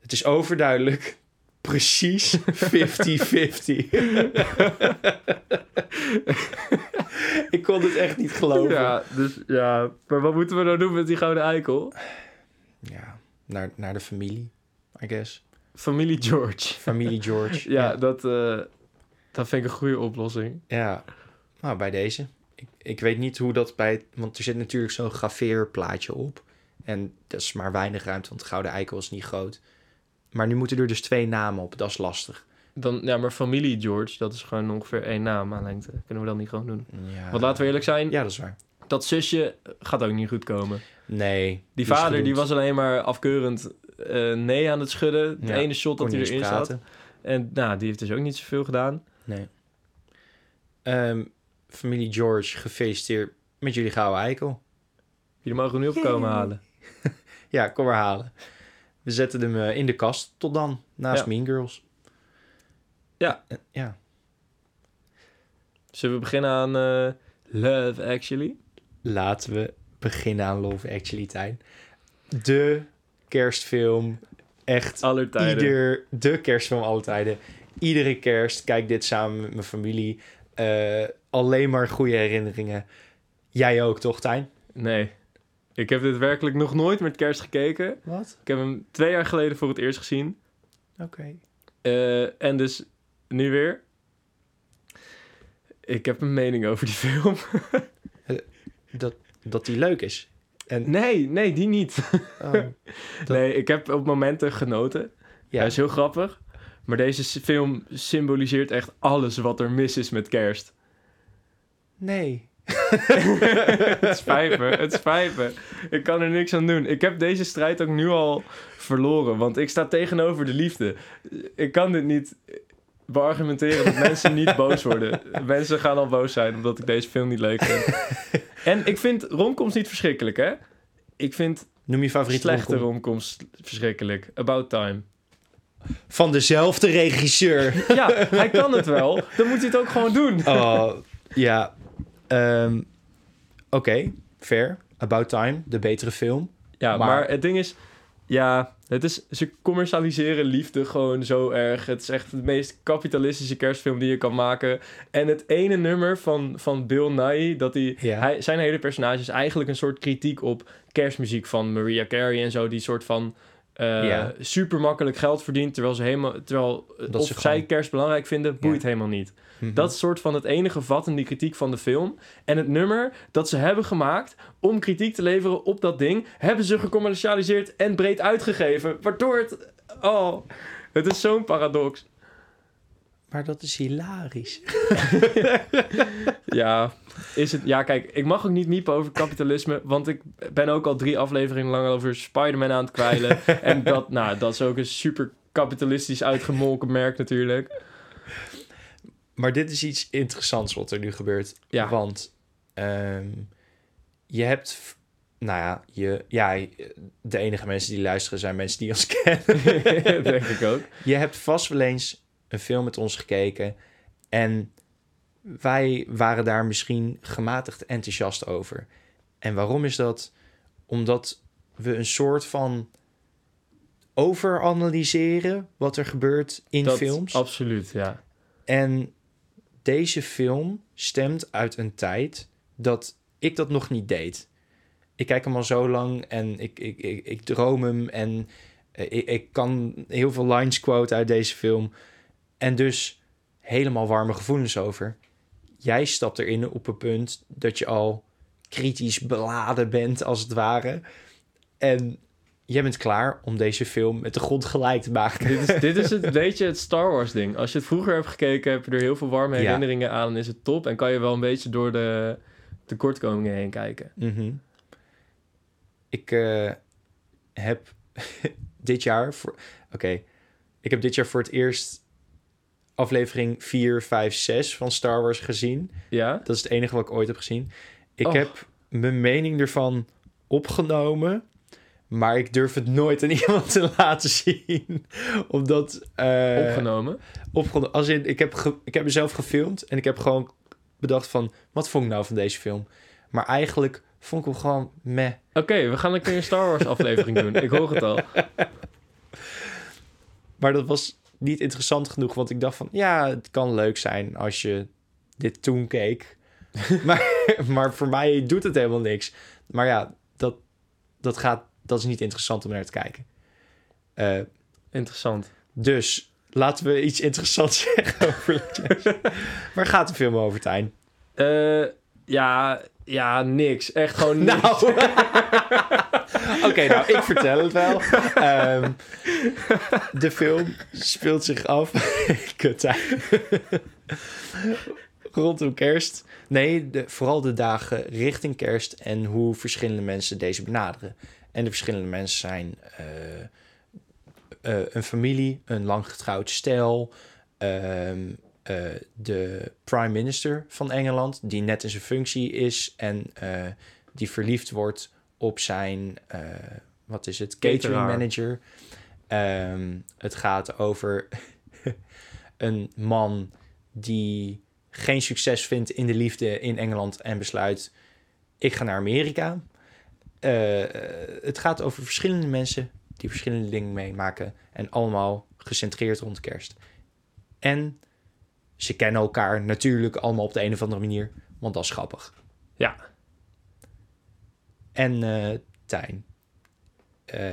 het is overduidelijk precies 50-50. ik kon het echt niet geloven. Ja, dus ja. Maar wat moeten we nou doen met die gouden eikel? Ja, naar, naar de familie, I guess. Familie George. Familie George. Ja, Dat, eh, dat vind ik een goede oplossing. Ja, nou, bij deze. Ik, ik weet niet hoe dat bij... Want er zit natuurlijk zo'n graveerplaatje op. En dat is maar weinig ruimte, want de Gouden Eikel is niet groot. Maar nu moeten er dus twee namen op. Dat is lastig. Dan, ja, maar familie George, dat is gewoon ongeveer één naam aan lengte. Kunnen we dat niet gewoon doen? Ja. Want laten we eerlijk zijn, Ja, dat is waar. dat zusje gaat ook niet goed komen. Nee. Die vader die was alleen maar afkeurend eh, nee aan het schudden. Het Ja, ene shot dat hij erin zat. En nou, die heeft dus ook niet zoveel gedaan. Nee. Ehm, familie George, gefeliciteerd met jullie Gouden Eikel. Jullie mogen nu opkomen halen. Ja, kom maar halen. We zetten hem eh, in de kast. Tot dan. Naast Ja. Mean Girls. Ja. Eh, ja. Zullen we beginnen aan eh, Love Actually? Laten we beginnen aan Love Actually, Tijn. De kerstfilm. Echt Aller tijden. ieder... De kerstfilm alle tijden. Iedere kerst kijk dit samen met mijn familie. Eh, alleen maar goede herinneringen. Jij ook, toch, Tijn? Nee. Ik heb dit werkelijk nog nooit met kerst gekeken. Wat? Ik heb hem twee jaar geleden voor het eerst gezien. Oké. Eh, en dus nu weer. Ik heb een mening over die film. Dat, dat die leuk is. En, Nee, nee, die niet. oh, Dat- Nee, ik heb op momenten genoten. ja. Hij is heel grappig. Maar deze film symboliseert echt alles wat er mis is met kerst. Nee. het spijt me, het spijt me. Ik kan er niks aan doen. Ik heb deze strijd ook nu al verloren, want ik sta tegenover de liefde. Ik kan dit niet beargumenteren dat mensen niet boos worden. Mensen gaan al boos zijn omdat ik deze film niet leuk vind. En ik vind romcoms niet verschrikkelijk, hè? Ik vind Noem je favoriete slechte romcom. romcoms verschrikkelijk. About Time. Van dezelfde regisseur. Ja, hij kan het wel. Dan moet hij het ook gewoon doen. Oh, ja. Ehm, Oké, fair. About Time, de betere film. Ja, maar, Maar- het ding is... Ja, het is, ze commercialiseren liefde gewoon zo erg. Het is echt de meest kapitalistische kerstfilm die je kan maken. En het ene nummer van, van Bill Nighy... Dat hij, Ja. hij, zijn hele personage is eigenlijk een soort kritiek op kerstmuziek van Mariah Carey en zo. Die soort van... Ja. super makkelijk geld verdient, terwijl ze helemaal, terwijl eh, Dat of ze zij gewoon- kerst belangrijk vinden, boeit Ja. helemaal niet. Mhm. Dat is soort van het enige vat in die kritiek van de film. En het nummer dat ze hebben gemaakt om kritiek te leveren op dat ding, hebben ze gecommercialiseerd en breed uitgegeven. Waardoor het. Oh, het is zo'n paradox. Maar dat is hilarisch. Ja, is het, ja, kijk, ik mag ook niet niepen over kapitalisme, want ik ben ook al drie afleveringen lang over Spider-Man aan het kwijlen. en dat, nou, dat is ook een super kapitalistisch uitgemolken merk natuurlijk. Maar dit is iets interessants wat er nu gebeurt. Ja. Want ehm, je hebt... Nou ja, je, ja, de enige mensen die luisteren zijn mensen die ons kennen. Denk ik ook. Je hebt vast wel eens een film met ons gekeken en wij waren daar misschien gematigd enthousiast over. En waarom is dat? Omdat we een soort van overanalyseren wat er gebeurt in Dat, films. Absoluut, ja. En deze film stemt uit een tijd dat ik dat nog niet deed. Ik kijk hem al zo lang en ik, ik, ik, ik droom hem en eh, ik, ik kan heel veel lines quote uit deze film. En dus helemaal warme gevoelens over. Jij stapt erin op een punt dat je al kritisch beladen bent, als het ware. En jij bent klaar om deze film met de grond gelijk te maken. dit, is, dit is het beetje het Star Wars ding. Als je het vroeger hebt gekeken, heb je er heel veel warme Ja. herinneringen aan en is het top. En kan je wel een beetje door de tekortkomingen heen kijken. Mhm. Ik eh, heb dit jaar voor. Oké, ik heb dit jaar voor het eerst aflevering 4, 5, 6 van Star Wars gezien. Ja? Dat is het enige wat ik ooit heb gezien. Ik Och. heb mijn mening ervan opgenomen, maar ik durf het nooit aan iemand te laten zien. Omdat. eh, Opgenomen. opgenomen. Als in, ik heb, ge- ik heb mezelf gefilmd en ik heb gewoon bedacht van, wat vond ik nou van deze film? Maar eigenlijk vond ik hem gewoon meh. Oké, we gaan een keer een Star Wars aflevering doen. Ik hoor het al. Maar dat was niet interessant genoeg, want ik dacht van, ja, het kan leuk zijn als je dit toen keek. maar, maar voor mij doet het helemaal niks. Maar ja, dat, dat, gaat, dat is niet interessant om naar te kijken. Eh, Interessant. dus laten we iets interessants zeggen over. Waar gaat de film over, Tijn? Eh, ja, ja, niks. Echt gewoon niks. Nou, oké, nou, ik vertel het wel. Ehm, de film speelt zich af. Kut. Rondom kerst. Nee, de, vooral de dagen richting kerst en hoe verschillende mensen deze benaderen. En de verschillende mensen zijn eh, eh, een familie, een lang getrouwd stel, ehm, eh, de prime minister van Engeland, die net in zijn functie is en eh, die verliefd wordt op zijn, eh, wat is het, catering Cateraar. manager. Ehm, het gaat over een man die geen succes vindt in de liefde in Engeland en besluit, ik ga naar Amerika. Het gaat over verschillende mensen die verschillende dingen meemaken en allemaal gecentreerd rond kerst. En ze kennen elkaar natuurlijk allemaal op de een of andere manier, want dat is grappig. Ja. En eh Tijn, eh,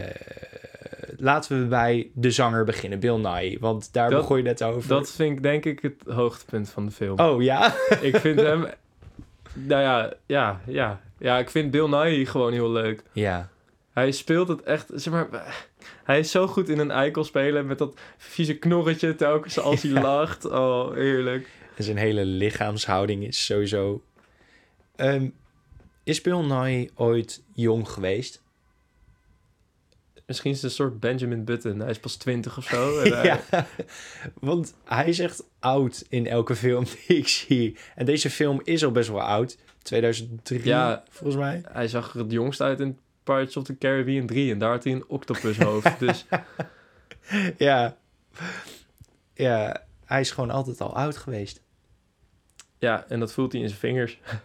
laten we bij de zanger beginnen, Bill Nye, want daar Dat- begon je net over. Dat vind ik denk ik het hoogtepunt van de film. Oh ja? Ik vind hem... Nou ja, ja, ja. Ja, ik vind Bill Nighy gewoon heel leuk. ja. Hij speelt het echt, zeg maar... Hij is zo goed in een eikel spelen met dat vieze knorretje telkens als hij lacht. Oh, heerlijk. En zijn hele lichaamshouding is sowieso... Ehm, is Bill Nye ooit jong geweest? Misschien is het een soort Benjamin Button. Hij is pas twintig of zo. Hij- ja, want hij is echt oud in elke film die ik zie. En deze film is al best wel oud. 2003, Ja. volgens mij. Hij zag er het jongst uit in Pirates of the Caribbean 3. En daar had hij een octopushoofd. dus Ja. Ja, hij is gewoon altijd al oud geweest. ja, en dat voelt hij in zijn vingers.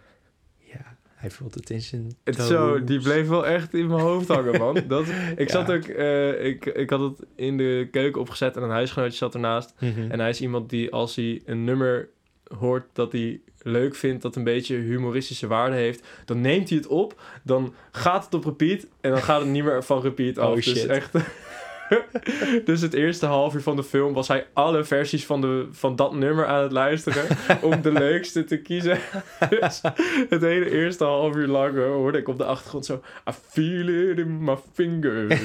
Ja, hij voelt het in zijn Het zo, die bleef wel echt in mijn hoofd hangen, man. Dat, ik Ja. zat ook, eh, ik, ik had het in de keuken opgezet en een huisgenootje zat ernaast. Mhm. En hij is iemand die als hij een nummer hoort dat hij leuk vindt, dat een beetje humoristische waarde heeft, dan neemt hij het op, dan gaat het op repeat en dan gaat het niet meer van repeat af. Oh, Dus shit. echt. dus het eerste half uur van de film was hij alle versies van, de, van dat nummer aan het luisteren om de leukste te kiezen. dus het hele eerste half uur lang eh, hoorde ik op de achtergrond zo I feel it in my fingers.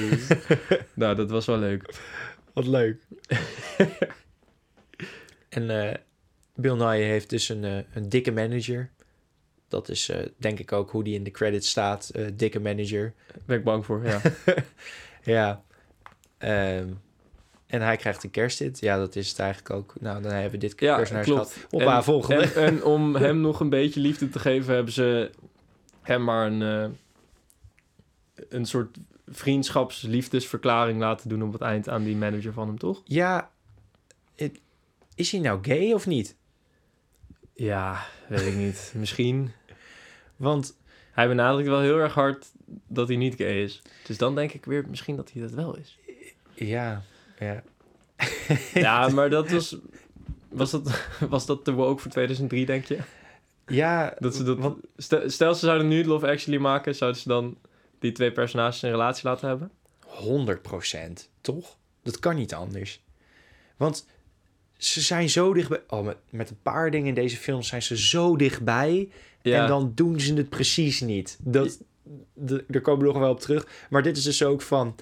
nou, dat was wel leuk. Wat leuk. En eh, Bill Nye heeft dus een, eh, een dikke manager. Dat is eh, denk ik ook hoe die in de credits staat. eh, dikke manager. Ben ik bang voor, ja. Ja. Ehm, en hij krijgt een kersthit. Ja, dat is het eigenlijk ook. Nou, dan hebben we dit Ja, personage gehad. Op En- haar volgende. En, en om hem nog een beetje liefde te geven, hebben ze hem maar een, eh, een soort vriendschapsliefdesverklaring laten doen op het eind aan die manager van hem, toch? Ja, het- is hij nou gay of niet? Ja, weet ik niet. Misschien. Want Hij benadrukt wel heel erg hard dat hij niet gay is. Dus dan denk ik weer misschien dat hij dat wel is. ja, ja. Ja, maar dat was... Was dat, was dat te woke voor 2003, denk je? Ja, Dat ze dat, want- stel, stel, ze zouden nu Love Actually maken, zouden ze dan die twee personages een relatie laten hebben? 100% toch? Dat kan niet anders. Want ze zijn zo dichtbij. Oh, met, met een paar dingen in deze film zijn ze zo dichtbij. En dan doen ze het precies niet. Dat, de, daar komen we nog wel op terug. Maar dit is dus ook van...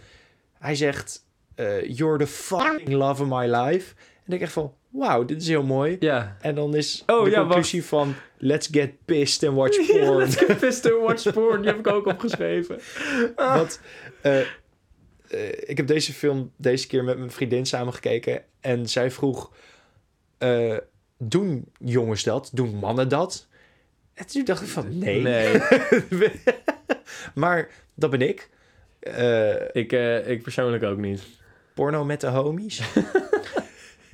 Hij zegt... eh, You're the fucking love of my life. En ik echt van... Wauw, dit is heel mooi. Ja. En dan is Oh, de ja, conclusie van... Let's get pissed and watch porn. let's get pissed and watch porn. Die heb ik ook opgeschreven. Want eh, eh, ik heb deze film deze keer met mijn vriendin samen gekeken. En zij vroeg: eh, Doen jongens dat? Doen mannen dat? En toen dacht ik van nee. Nee. maar dat ben ik. Eh, ik, ik persoonlijk ook niet. porno met de homies.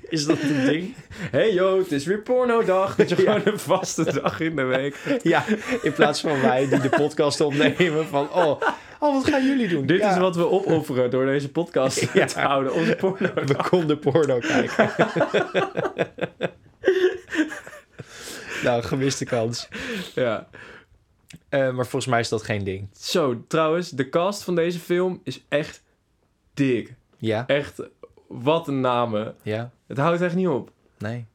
Is dat een ding? Hey yo, het is weer pornodag. Dat je Ja. gewoon een vaste dag in de week. Ja, in plaats van wij die de podcast opnemen van... Oh, oh wat gaan jullie doen? Dit Ja, is wat we opofferen door deze podcast Ja. te houden. Onze porno. We konden porno kijken. nou, gemiste kans. Ja. Eh, maar volgens mij is dat geen ding. Zo, trouwens, de cast van deze film is echt dik. Ja? Echt, wat een namen. Ja? Het houdt echt niet op. Nee.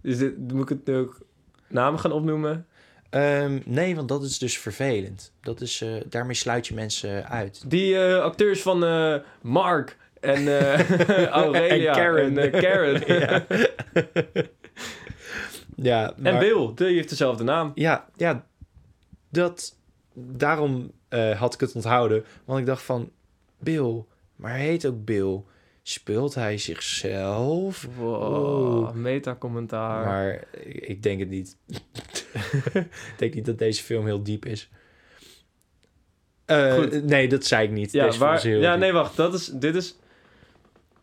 Dit, moet ik het nu ook namen gaan opnoemen? Ehm, nee, want dat is dus vervelend. Dat is, eh, daarmee sluit je mensen uit. Die eh, acteurs van eh, Mark en Aurelia En Karen. en, Karen. Ja. Ja, En Bill, die heeft dezelfde naam. Ja, ja. Dat, daarom had ik het onthouden. Want ik dacht van, Bill, maar hij heet ook Bill. Speelt hij zichzelf? Wow, meta-commentaar. Maar ik, denk het niet. ik denk niet dat deze film heel diep is. Eh, nee, dat zei ik niet. Ja, deze waar, is heel ja diep. nee, wacht. Dat is, dit is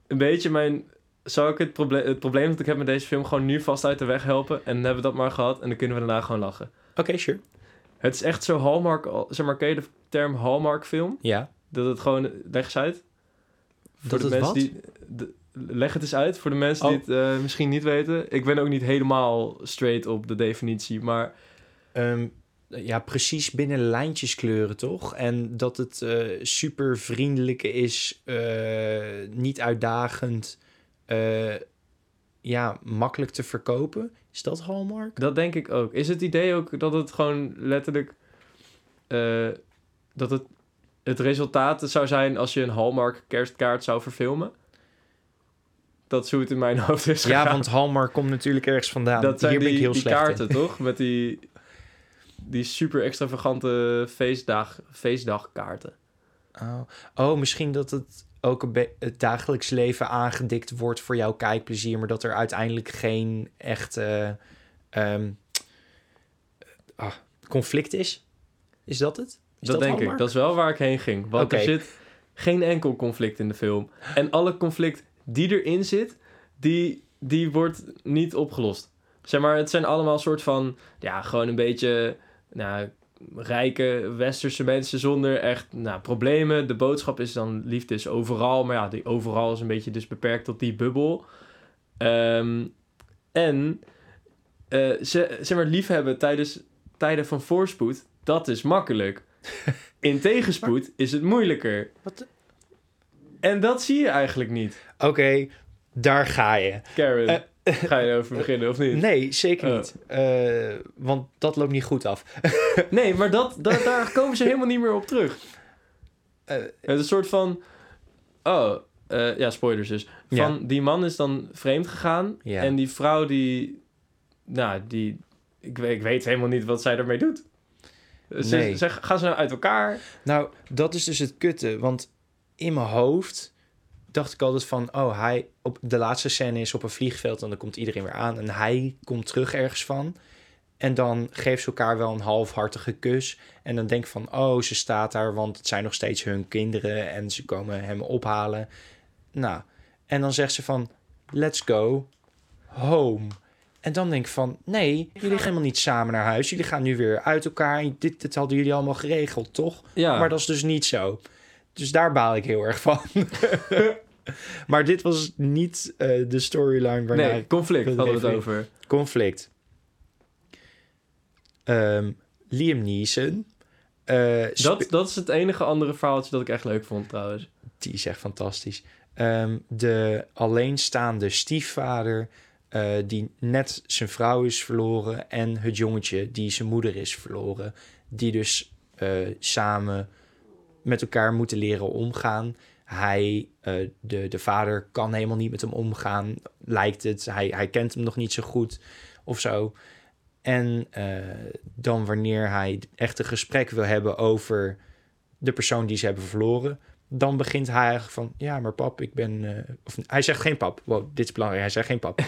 een beetje mijn... Zou ik het, probleem het probleem dat ik heb met deze film gewoon nu vast uit de weg helpen? En dan hebben we dat maar gehad en dan kunnen we daarna gewoon lachen. Oké, sure. Het is echt zo Hallmark... Zeg maar, ken je de term Hallmark film? Ja. Dat het gewoon... Leg eens uit. Voor de mensen wat? die... de- leg het eens uit voor de mensen Oh. die het eh, misschien niet weten. Ik ben ook niet helemaal straight op de definitie, maar... Ehm, ja, precies binnen lijntjes kleuren, toch? En dat het eh, super vriendelijk is, eh, niet uitdagend, ja, makkelijk te verkopen. Is dat Hallmark? Dat denk ik ook. Is het idee ook dat het gewoon letterlijk... dat het het resultaat zou zijn als je een Hallmark kerstkaart zou verfilmen? Dat is hoe het in mijn hoofd is Ja, gegaan. want Hallmark komt natuurlijk ergens vandaan. dat zijn Hier ben die, ik heel die slecht kaarten, in. toch? Met die, die super extravagante feestdag, feestdagkaarten. Oh. oh, misschien dat het ook het dagelijks leven aangedikt wordt voor jouw kijkplezier, maar dat er uiteindelijk geen echt eh, ehm, ah, conflict is. Is dat het? Dat, denk ik. Dat is wel waar ik heen ging. Want er zit geen enkel conflict in de film. En alle conflict die erin zit, die, die wordt niet opgelost. Zeg maar, het zijn allemaal soort van... Ja, gewoon een beetje... Nou, rijke westerse mensen zonder echt nou, problemen. De boodschap is dan liefde is overal. Maar ja, die overal is een beetje dus beperkt tot die bubbel. Ehm, en eh, ze, zeg maar, liefhebben tijdens tijden van voorspoed, dat is makkelijk. In tegenspoed is het moeilijker. Wat? En dat zie je eigenlijk niet. Oké, daar ga je. Karen, ga je erover beginnen of niet? Eh, Nee, zeker Oh. niet. Eh, want dat loopt niet goed af. Nee, maar dat, dat, daar komen ze helemaal niet meer op terug. Eh, Het is een soort van... Oh, eh, ja, spoilers dus. Ja. Van die man is dan vreemd gegaan. Ja. En die vrouw die, nou, die, ik, weet- ik weet helemaal niet wat zij ermee doet. Ze, Nee. gaan ze nou uit elkaar? Nou, dat is dus het kutte. Want in mijn hoofd dacht ik altijd van... Oh, hij... Op de laatste scène is op een vliegveld en dan komt iedereen weer aan. En hij komt terug ergens van. En dan geeft ze elkaar wel een halfhartige kus. En dan denk ik van... Oh, ze staat daar, want het zijn nog steeds hun kinderen. En ze komen hem ophalen. Nou, en dan zegt ze van... Let's go home. En dan denk ik van... Nee, jullie gaan helemaal niet samen naar huis. Jullie gaan nu weer uit elkaar. Dit, dit hadden jullie allemaal geregeld, toch? Ja, Maar dat is dus niet zo. Dus daar baal ik heel erg van. maar dit was niet eh, de storyline waarna nee, conflict hadden we het over. conflict. Ehm, Liam Neeson. eh, Dat, dat is het enige andere verhaaltje dat ik echt leuk vond trouwens. Die is echt fantastisch. Ehm, de alleenstaande stiefvader... eh, die net zijn vrouw is verloren... en het jongetje die zijn moeder is verloren... die dus eh, samen met elkaar moeten leren omgaan. Hij, eh, de, de vader, kan helemaal niet met hem omgaan, lijkt het. Hij, hij kent hem nog niet zo goed of zo. En dan wanneer hij echt een gesprek wil hebben over de persoon die ze hebben verloren... dan begint hij eigenlijk van... ja, maar pap, ik ben... eh, of, hij zegt geen pap. Wow, dit is belangrijk. Hij zegt geen pap.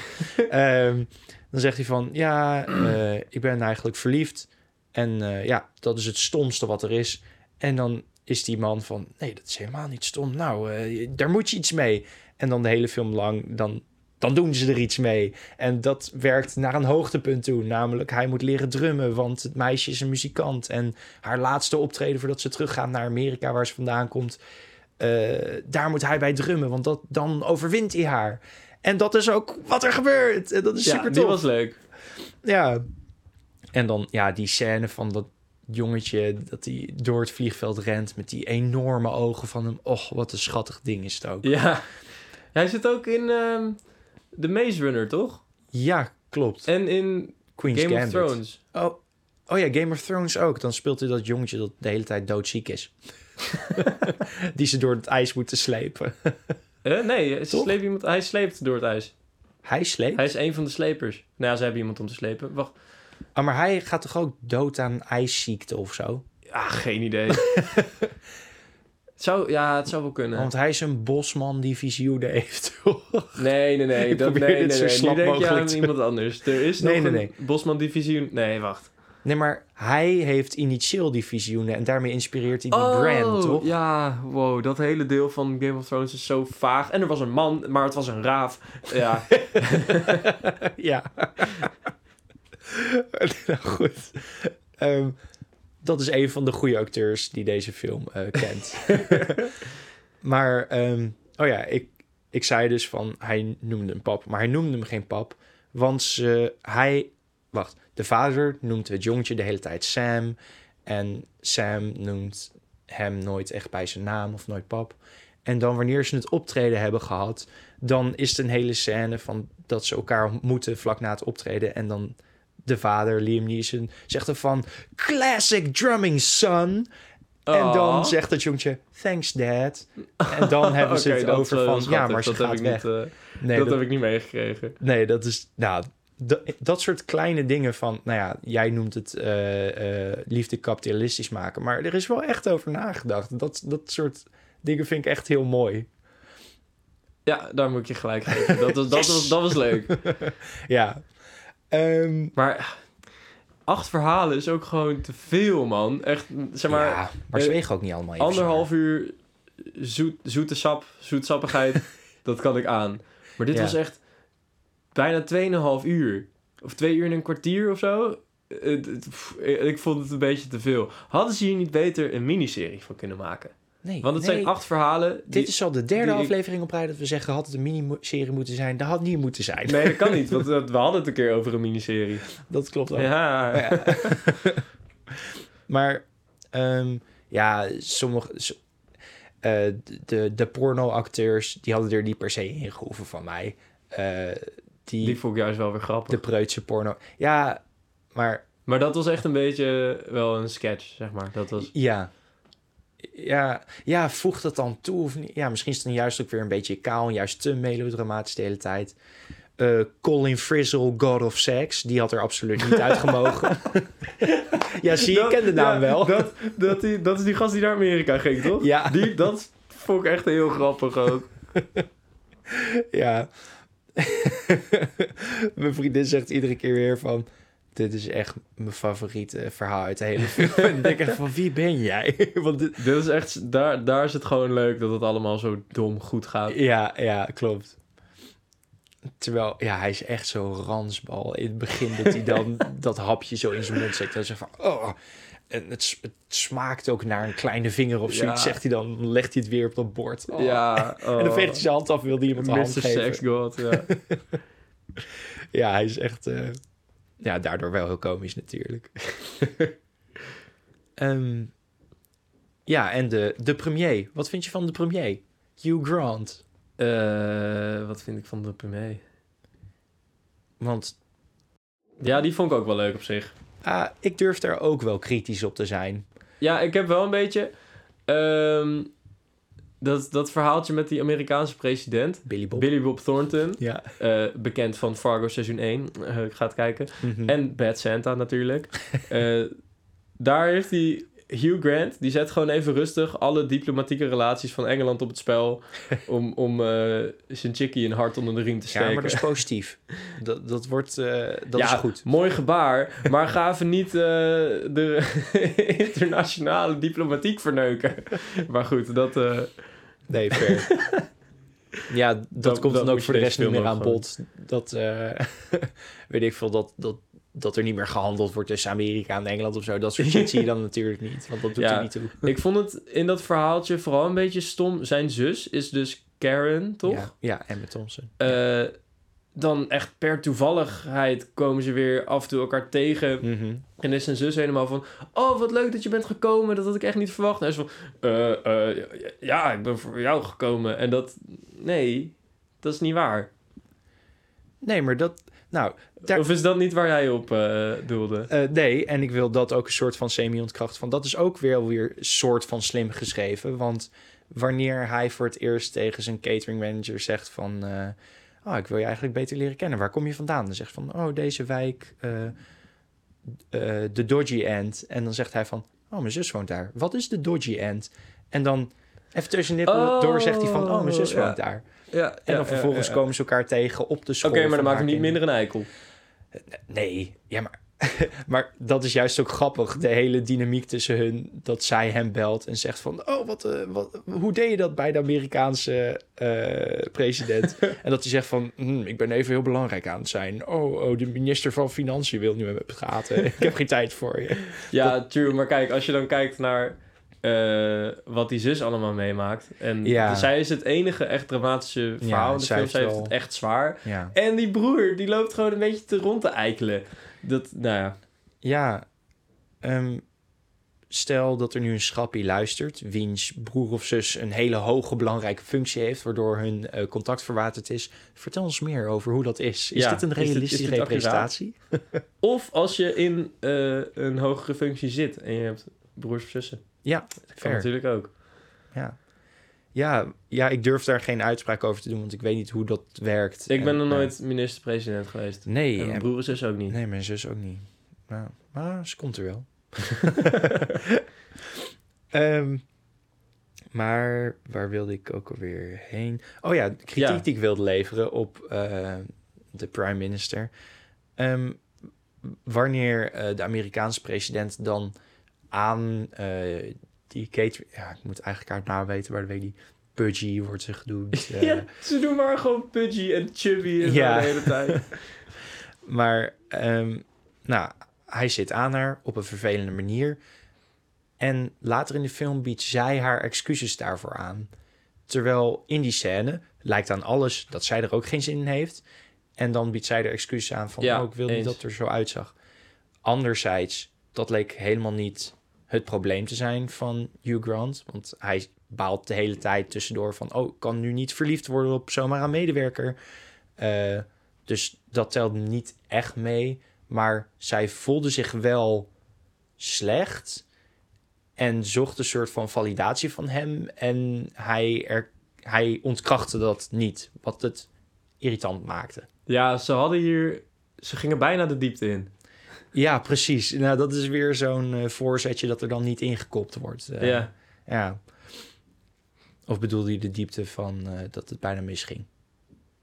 Ehm, dan zegt hij van... ja, eh, ik ben eigenlijk verliefd... En eh, ja, dat is het stomste wat er is. En dan is die man van, nee, dat is helemaal niet stom. Nou, daar moet je iets mee. En dan de hele film lang, dan, dan doen ze er iets mee. En dat werkt naar een hoogtepunt toe. Namelijk, hij moet leren drummen, want het meisje is een muzikant. En haar laatste optreden voordat ze teruggaat naar Amerika, waar ze vandaan komt... eh, daar moet hij bij drummen, want dat, dan overwint hij haar. En dat is ook wat er gebeurt. En dat is Ja, super die tof. was leuk. Ja. En dan, ja, die scène van dat jongetje dat hij door het vliegveld rent met die enorme ogen van hem. Och, wat een schattig ding is het ook. Ja. Hij zit ook in ehm The Maze Runner, toch? Ja, klopt. En in Queen's Game Gambit. of Thrones. Oh, oh ja, Game of Thrones ook. Dan speelt hij dat jongetje dat de hele tijd doodziek is. die ze door het ijs moeten slepen. Nee, ze Toch? sleept iemand, hij sleept door het ijs. Hij sleept? Hij is een van de slepers. Nou ja, ze hebben iemand om te slepen. Wacht. Oh, maar hij gaat toch ook dood aan ijsziekte of zo? Ah, geen idee. het zou, ja, het zou wel kunnen. Want hij is een bosman die visioenen heeft. toch? Nee, nee, nee. Ik Dat, probeer nee, dit nee, zo nee. Nu denk je mogelijk aan te- iemand anders. Er is Nee, nog nee, een nee. Bosman Divisie. Nee, wacht. Nee, maar hij heeft initieel die visioenen en daarmee inspireert hij die brand, toch? Oh, ja. Wow, dat hele deel van Game of Thrones is zo vaag. En er was een man, maar het was een raaf. Ja, ja. nou goed. Ehm, dat is een van de goede acteurs die deze film eh, kent. maar, ehm, oh ja, ik, ik zei dus van hij noemde hem pap, maar hij noemde hem geen pap. Want ze, hij, wacht, de vader noemt het jongetje de hele tijd Sam. En Sam noemt hem nooit echt bij zijn naam of nooit pap. En dan wanneer ze het optreden hebben gehad, dan is het een hele scène van dat ze elkaar ontmoeten vlak na het optreden. En dan de vader, Liam Neeson, zegt er van... Classic drumming, son. En dan zegt het jongetje, thanks dad. En dan hebben ze het over wel van, ja, maar ze dat heb gaat ik weg. Niet, eh, nee, dat, dat, heb ik niet meegekregen. nee, dat is... Nou, dat, soort kleine dingen van... Nou ja, jij noemt het eh, eh, liefde kapitalistisch maken. Maar er is wel echt over nagedacht. Dat, dat soort dingen vind ik echt heel mooi. Ja, daar moet ik je gelijk geven. Dat was, dat was, dat was leuk. Ja. Ehm, Maar acht verhalen is ook gewoon te veel, man. Echt, zeg maar, ja, maar ze eh, wegen ook niet allemaal even anderhalf zwaar. uur zoet, zoete sap, zoetsappigheid, dat kan ik aan. Maar dit Ja. was echt bijna 2,5 uur. Of twee uur en een kwartier of zo. Eh, pff, Ik vond het een beetje te veel. Hadden ze hier niet beter een miniserie van kunnen maken? Nee, Want het nee. zijn acht verhalen. die- Dit is al de derde aflevering op rij dat we zeggen... had het een miniserie moeten zijn. Dat had niet moeten zijn. Nee, dat kan niet, want eh, we hadden het een keer over een miniserie. Dat klopt ook. Ja. Ja. maar ehm, ja, sommige... so- eh, de, de pornoacteurs, die hadden er niet per se in gehoeven van mij. Eh, die, Die vond ik juist wel weer grappig. de preutse porno... Ja, maar Maar dat was echt een beetje wel een sketch, zeg maar. Dat was... ja. ja, ja, voegt dat dan toe of niet? Ja, misschien is het dan juist ook weer een beetje kaal en juist te melodramatisch de hele tijd. Eh, Colin Frizzle, God of Sex, die had er absoluut niet uitgemogen. ja, zie je, ik ken de naam ja, wel. Dat, dat, die, dat is die gast die naar Amerika ging, toch? Ja. Die, dat vond ik echt heel grappig ook. Ja. mijn vriendin zegt iedere keer weer van... Dit is echt mijn favoriete verhaal uit de hele film. en denk ik echt van, wie ben jij? Want dit- Dit is echt, daar, daar is het gewoon leuk dat het allemaal zo dom goed gaat. ja, ja, klopt. Terwijl, ja, hij is echt zo ransbal. In het begin dat hij dan dat hapje zo in zijn mond zet. En zegt van, oh... En het, het smaakt ook naar een kleine vinger of zoiets, Ja. zegt hij dan. Legt hij het weer op dat bord. Oh. Ja, En dan veegt hij zijn hand af, wil hij iemand de Mr. hand geven. Sex God, ja. Ja, hij is echt... eh, ja, daardoor wel heel komisch natuurlijk. Ehm, ja, en de, de premier. Wat vind je van de premier? Hugh Grant. Eh, wat vind ik van de premier? Want Ja, die vond ik ook wel leuk op zich. Ah, ik durf daar ook wel kritisch op te zijn. Ja, ik heb wel een beetje... ehm, dat, dat verhaaltje met die Amerikaanse president, Billy Bob. Billy Bob Thornton, Ja. eh, bekend van Fargo seizoen 1, eh, ik ga het kijken. Mhm. En Bad Santa natuurlijk. Eh, daar heeft hij Hugh Grant, die zet gewoon even rustig alle diplomatieke relaties van Engeland op het spel. om, om eh, zijn chickie een hart onder de riem te steken. ja, maar dat is positief. dat, dat wordt... eh, dat ja, is goed. mooi gebaar, maar ga even niet eh, de internationale diplomatiek verneuken. maar goed, dat... Nee, fair. ja, dat, Dat- komt dat dan ook voor de rest niet meer aan bod. Dat, weet ik veel, dat, dat, dat er niet meer gehandeld wordt tussen Amerika en Engeland of zo. Dat soort shit zie je dan natuurlijk niet, want dat doet Ja. er niet toe. ik vond het in dat verhaaltje vooral een beetje stom. Zijn zus is dus Karen, toch? Ja, ja Emma Thompson. Eh, dan echt per toevalligheid komen ze weer af en toe elkaar tegen. Mhm. En is zijn zus helemaal van... Oh, wat leuk dat je bent gekomen. Dat had ik echt niet verwacht. En hij is van... "Eh, eh, ja, ik ben voor jou gekomen. En dat... Nee, dat is niet waar. Nee, maar dat... Nou, daar, Of is dat niet waar jij op eh, doelde? eh, nee, en ik wil dat ook een soort van semi-ontkracht van. Dat is ook weer weer soort van slim geschreven. Want wanneer hij voor het eerst tegen zijn catering manager zegt van... oh, ik wil je eigenlijk beter leren kennen. Waar kom je vandaan? Dan zegt van, oh, deze wijk, de Dodgy End. En dan zegt hij van, oh, mijn zus woont daar. Wat is de Dodgy End? En dan even tussen nippelen Oh, door zegt hij van, oh, mijn zus ja. woont daar. Ja, En dan vervolgens komen ze elkaar tegen op de Oké, school. maar van dan maakt het niet minder een eikel. Nee, ja, maar, maar dat is juist ook grappig. De hele dynamiek tussen hun, dat zij hem belt en zegt van... Oh, wat, eh, wat, hoe deed je dat bij de Amerikaanse eh, president? en dat hij zegt van, "Hm, ik ben even heel belangrijk aan het zijn. Oh, oh, de minister van Financiën wil nu met me praten. ik heb geen tijd voor je. Ja, true. Maar kijk, als je dan kijkt naar eh, wat die zus allemaal meemaakt. En Ja. zij is het enige echt dramatische verhaal in de zij film. heeft Zij heeft wel- het echt zwaar. Ja, En die broer, die loopt gewoon een beetje te rond te eikelen. Dat, nou ja. ja ehm, stel dat er nu een schrappie luistert... wiens broer of zus een hele hoge belangrijke functie heeft... waardoor hun eh, contact verwaterd is. Vertel ons meer over hoe dat is. Is Ja, dit een is dit- is realistische accuraat? representatie? Of als je in eh, een hogere functie zit en je hebt broers of zussen. Ja, Dat kan fair. natuurlijk ook. Ja. Ja, ja, ik durf daar geen uitspraak over te doen, want ik weet niet hoe dat werkt. Ik ben En, nog nooit minister-president geweest. nee, En mijn broer en zus ook niet. nee, mijn zus ook niet. Nou, maar ze komt er wel. Ehm, maar waar wilde ik ook alweer heen? Oh ja, kritiek Ja. die ik wilde leveren op eh, de prime minister. Ehm, wanneer eh, de Amerikaanse president dan aan eh, die catering... Ja, ik moet eigenlijk uit naam weten, maar dat weet ik niet. Pudgy wordt ze genoemd. eh, Ja, ze doen maar gewoon Pudgy en Chubby en Ja. de hele tijd. Maar ehm, nou, hij zit aan haar op een vervelende manier. En later in de film biedt zij haar excuses daarvoor aan. Terwijl in die scène lijkt aan alles dat zij er ook geen zin in heeft. En dan biedt zij er excuses aan van... Ja, oh, ik wil niet dat er zo uitzag. Anderzijds, dat leek helemaal niet het probleem te zijn van Hugh Grant. Want hij baalt de hele tijd tussendoor van... oh, kan nu niet verliefd worden op zomaar een medewerker. Eh, dus dat telt niet echt mee. Maar zij voelde zich wel slecht. En zocht een soort van validatie van hem. En hij, er, hij ontkrachtte dat niet. Wat het irritant maakte. Ja, ze hadden hier... Ze gingen bijna de diepte in. Ja, precies. Nou, dat is weer zo'n eh, voorzetje dat er dan niet ingekopt wordt. Eh, ja. ja. Of bedoelde je de diepte van eh, dat het bijna misging?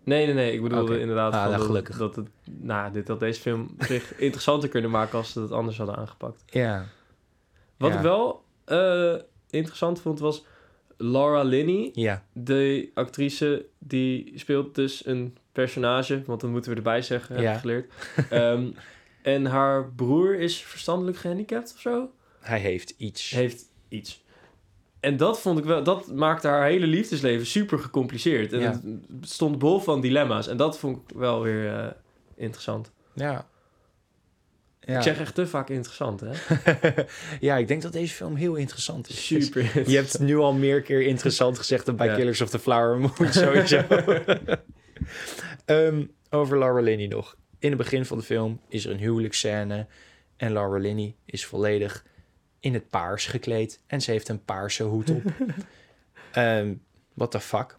Nee, nee, nee. Ik bedoelde inderdaad Ah, van nou, dat- gelukkig. dat, het, nou, dit had deze film zich interessanter kunnen maken als ze het anders hadden aangepakt. Ja. Wat Ja. ik wel interessant vond was Laura Linney, Ja. de actrice die speelt dus een personage, want dat moeten we erbij zeggen, heb ik geleerd. Ehm, en haar broer is verstandelijk gehandicapt of zo. Hij heeft iets. Heeft iets. En dat vond ik wel, dat maakte haar hele liefdesleven super gecompliceerd. En Ja. het stond bol van dilemma's. En dat vond ik wel weer eh, interessant. Ja. Ja. Ik zeg echt te vaak interessant, hè? ja, ik denk dat deze film heel interessant is. Super. Je hebt nu al meer keer interessant gezegd dan bij Ja. Killers of the Flower Moon, sowieso. Ehm, over Laura Linney nog. In het begin van de film is er een huwelijksscène. En Laura Linney is volledig in het paars gekleed. En ze heeft een paarse hoed op. Ehm what the fuck?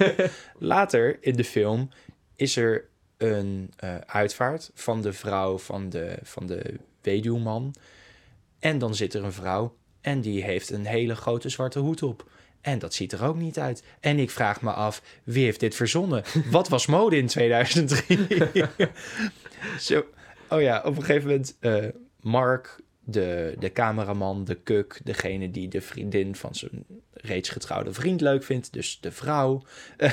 Later in de film is er een eh, uitvaart van de vrouw van de, van de weduwman. En dan zit er een vrouw en die heeft een hele grote zwarte hoed op. En dat ziet er ook niet uit. En ik vraag me af, wie heeft dit verzonnen? Wat was mode in 2003? Zo. Oh ja, op een gegeven moment... eh, Mark, de, de cameraman, de kuk... degene die de vriendin van zijn reeds getrouwde vriend leuk vindt... dus de vrouw...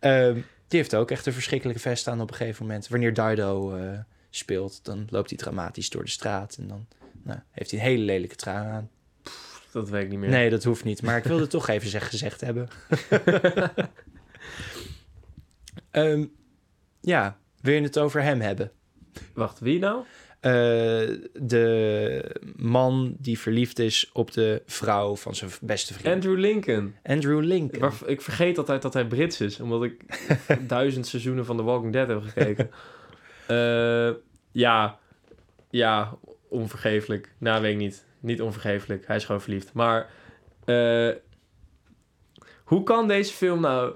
ehm, die heeft ook echt een verschrikkelijke vest aan op een gegeven moment. Wanneer Dido eh, speelt, dan loopt hij dramatisch door de straat... en dan nou, heeft hij een hele lelijke trui aan. Dat weet ik niet meer. Nee, dat hoeft niet. Maar ik wilde toch even zeg, gezegd hebben. Ehm, ja, wil je het over hem hebben? Wacht, wie nou? Eh, de man die verliefd is op de vrouw van zijn beste vriend. Andrew Lincoln. Andrew Lincoln. Waar, ik vergeet altijd dat hij Brits is, omdat ik duizend seizoenen van The Walking Dead heb gekeken. Eh, ja, ja, onvergeeflijk. Nou, weet ik niet. Niet onvergeeflijk. Hij is gewoon verliefd. Maar eh, hoe kan deze film nou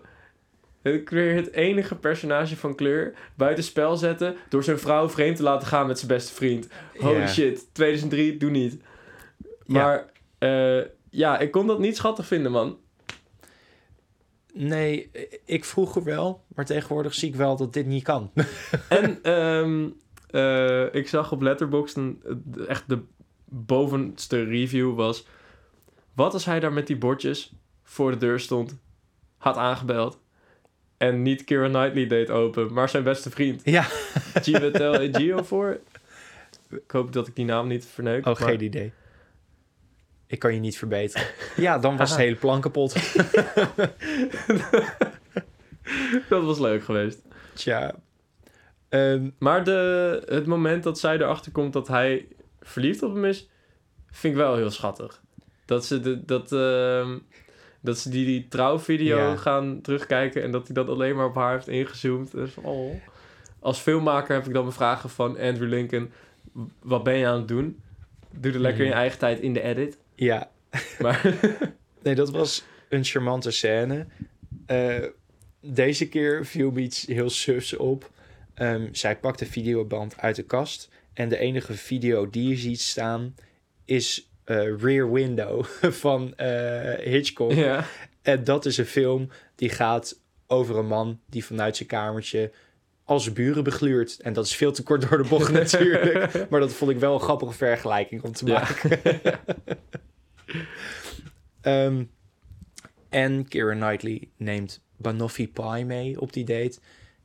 het, weer het enige personage van kleur buitenspel zetten door zijn vrouw vreemd te laten gaan met zijn beste vriend? Holy Ja. shit, 2003, doe niet. Ja. Maar eh, ja, ik kon dat niet schattig vinden, man. Nee, ik vroeger wel, maar tegenwoordig zie ik wel dat dit niet kan. En ehm, eh, ik zag op Letterboxd een, eh, echt de bovenste review was... Wat als hij daar met die bordjes voor de deur stond, had aangebeld... en niet Keira Knightley deed open, maar zijn beste vriend. ja, Chiwetel Ejiofor. Ik hoop dat ik die naam niet verneuk. oh, maar- geen idee. Ik kan je niet verbeteren. Ja, dan was het hele plan kapot. Dat was leuk geweest. Tja. Ehm, Maar de, het moment dat zij erachter komt dat hij verliefd op hem is, vind ik wel heel schattig. Dat ze, de, dat, ehm, dat ze die, die trouwvideo Ja. gaan terugkijken en dat hij dat alleen maar op haar heeft ingezoomd. Dus, oh. Als filmmaker heb ik dan mijn vragen van Andrew Lincoln. Wat ben je aan het doen? Doe er lekker in je Mhm. eigen tijd in de edit. ja, Maar Nee, dat was een charmante scène. Eh, deze keer viel me iets heel sufs op. Ehm, zij pakt de videoband uit de kast. En de enige video die je ziet staan is eh, Rear Window van eh, Hitchcock. ja, En dat is een film die gaat over een man die vanuit zijn kamertje al zijn buren begluurt. En dat is veel te kort door de bocht natuurlijk. Maar dat vond ik wel een grappige vergelijking om te Ja. maken. Ehm, en Keira Knightley neemt banoffee pie mee op die date.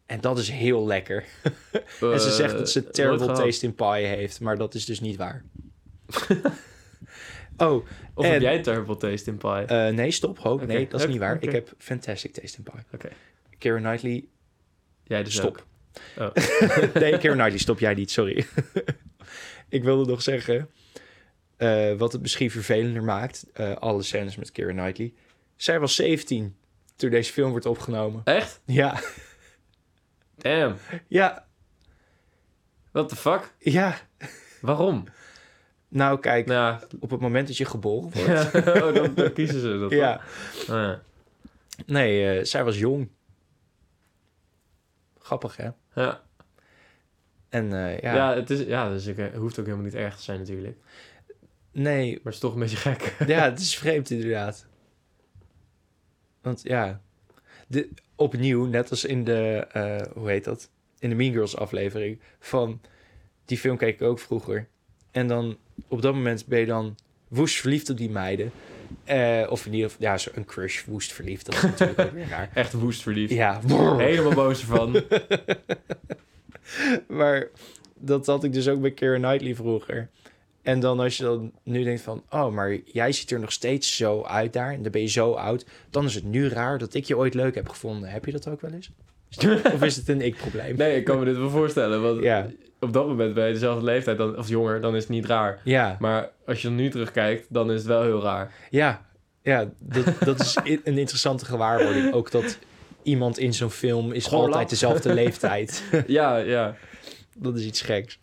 En dat is heel lekker. en ze zegt dat ze Eh, terrible taste in pie heeft. Maar dat is dus niet waar. oh, Of En- heb jij terrible taste in pie? eh, nee, stop. Ho. Oké, Nee, dat is niet waar. Ik heb fantastic taste in pie. Oké. Keira Knightley, jij dus stop. ook. nee, Keira Knightley, stop jij niet. Sorry. ik wilde nog zeggen... eh, wat het misschien vervelender maakt... eh, alle scènes met Keira Knightley. Zij was 17 toen deze film wordt opgenomen. Echt? Ja, Damn. ja, What the fuck? ja. Waarom? Nou, kijk, op het moment dat je geboren wordt... ja. oh, dan, dan kiezen ze dat. ja. Oh, ja. Nee, eh, zij was jong. Grappig, hè? Ja. En eh, ja, Ja. het, is, ja dus ik, het hoeft ook helemaal niet erg te zijn natuurlijk. nee, Maar het is toch een beetje gek. ja, het is vreemd inderdaad. Want ja, de, opnieuw, net als in de, eh, hoe heet dat? In de Mean Girls aflevering van, die film keek ik ook vroeger. En dan, op dat moment ben je dan woest verliefd op die meiden. Eh, of in ieder geval, ja, zo een crush woest verliefd. Dat is natuurlijk ook weer raar. Echt woest verliefd. Ja, Helemaal boos ervan. maar dat had ik dus ook bij Keira Knightley vroeger. En dan als je dan nu denkt van... oh, maar jij ziet er nog steeds zo uit daar... en dan ben je zo oud... dan is het nu raar dat ik je ooit leuk heb gevonden. Heb je dat ook wel eens? of is het een ik-probleem? Nee, ik kan me dit wel voorstellen. Want Ja, op dat moment ben je dezelfde leeftijd dan, of jonger, dan is het niet raar. ja, Maar als je nu terugkijkt, dan is het wel heel raar. ja. Ja, dat, dat is een interessante gewaarwording. Ook dat iemand in zo'n film is altijd lap. dezelfde leeftijd. ja, ja. dat is iets geks.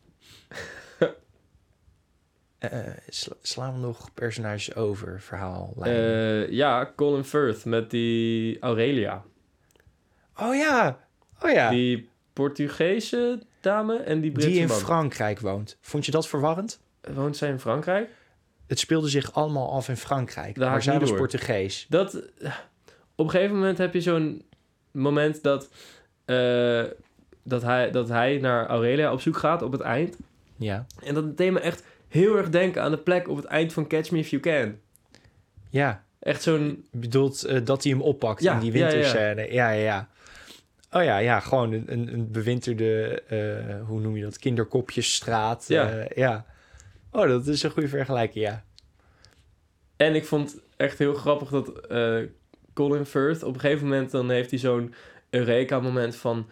Eh, sla- slaan we nog personages over, verhaal, Eh, ja, Colin Firth met die Aurelia. Oh ja, oh ja. Die, Die Portugese dame en die Britse in man. Frankrijk woont. Vond je dat verwarrend? Woont zij in Frankrijk? Het speelde zich allemaal af in Frankrijk. Daar maar zij niet was door. Portugees. Dat, op een gegeven moment heb je zo'n moment dat, eh, dat, hij, dat hij naar Aurelia op zoek gaat op het eind. Ja. En dat deed me echt heel erg denken aan de plek op het eind van Catch Me If You Can. Ja. Echt zo'n... Bedoelt eh, dat hij hem oppakt Ja, in die ja, ja, ja. winterscène. Ja, ja, ja. Oh ja, ja. Gewoon een, een, bewinterde, eh, hoe noem je dat? Kinderkopjesstraat. Ja. eh, ja. Oh, dat is een goede vergelijking, ja. En ik vond echt heel grappig dat Colin Firth op een gegeven moment dan heeft hij zo'n Eureka-moment van.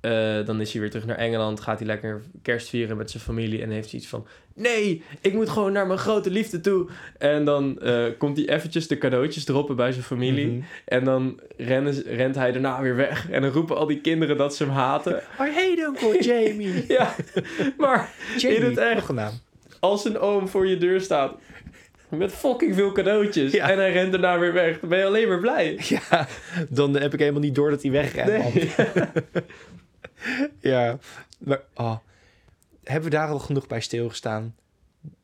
Eh, dan is hij weer terug naar Engeland, gaat hij lekker kerst vieren met zijn familie en heeft hij iets van: Nee, ik moet gewoon naar mijn grote liefde toe. En dan eh, komt hij eventjes de cadeautjes droppen bij zijn familie. Mhm. En dan rennen, rent hij daarna weer weg. En dan roepen al die kinderen dat ze hem haten. I hate Uncle Jamie. ja, maar Jamie, In het echt. als een oom voor je deur staat. Met fucking veel cadeautjes. Ja. En hij rent daarna weer weg. Dan ben je alleen maar blij. Ja, dan heb ik helemaal niet door dat hij wegrent. Nee. Ja, maar oh, hebben we daar al genoeg bij stilgestaan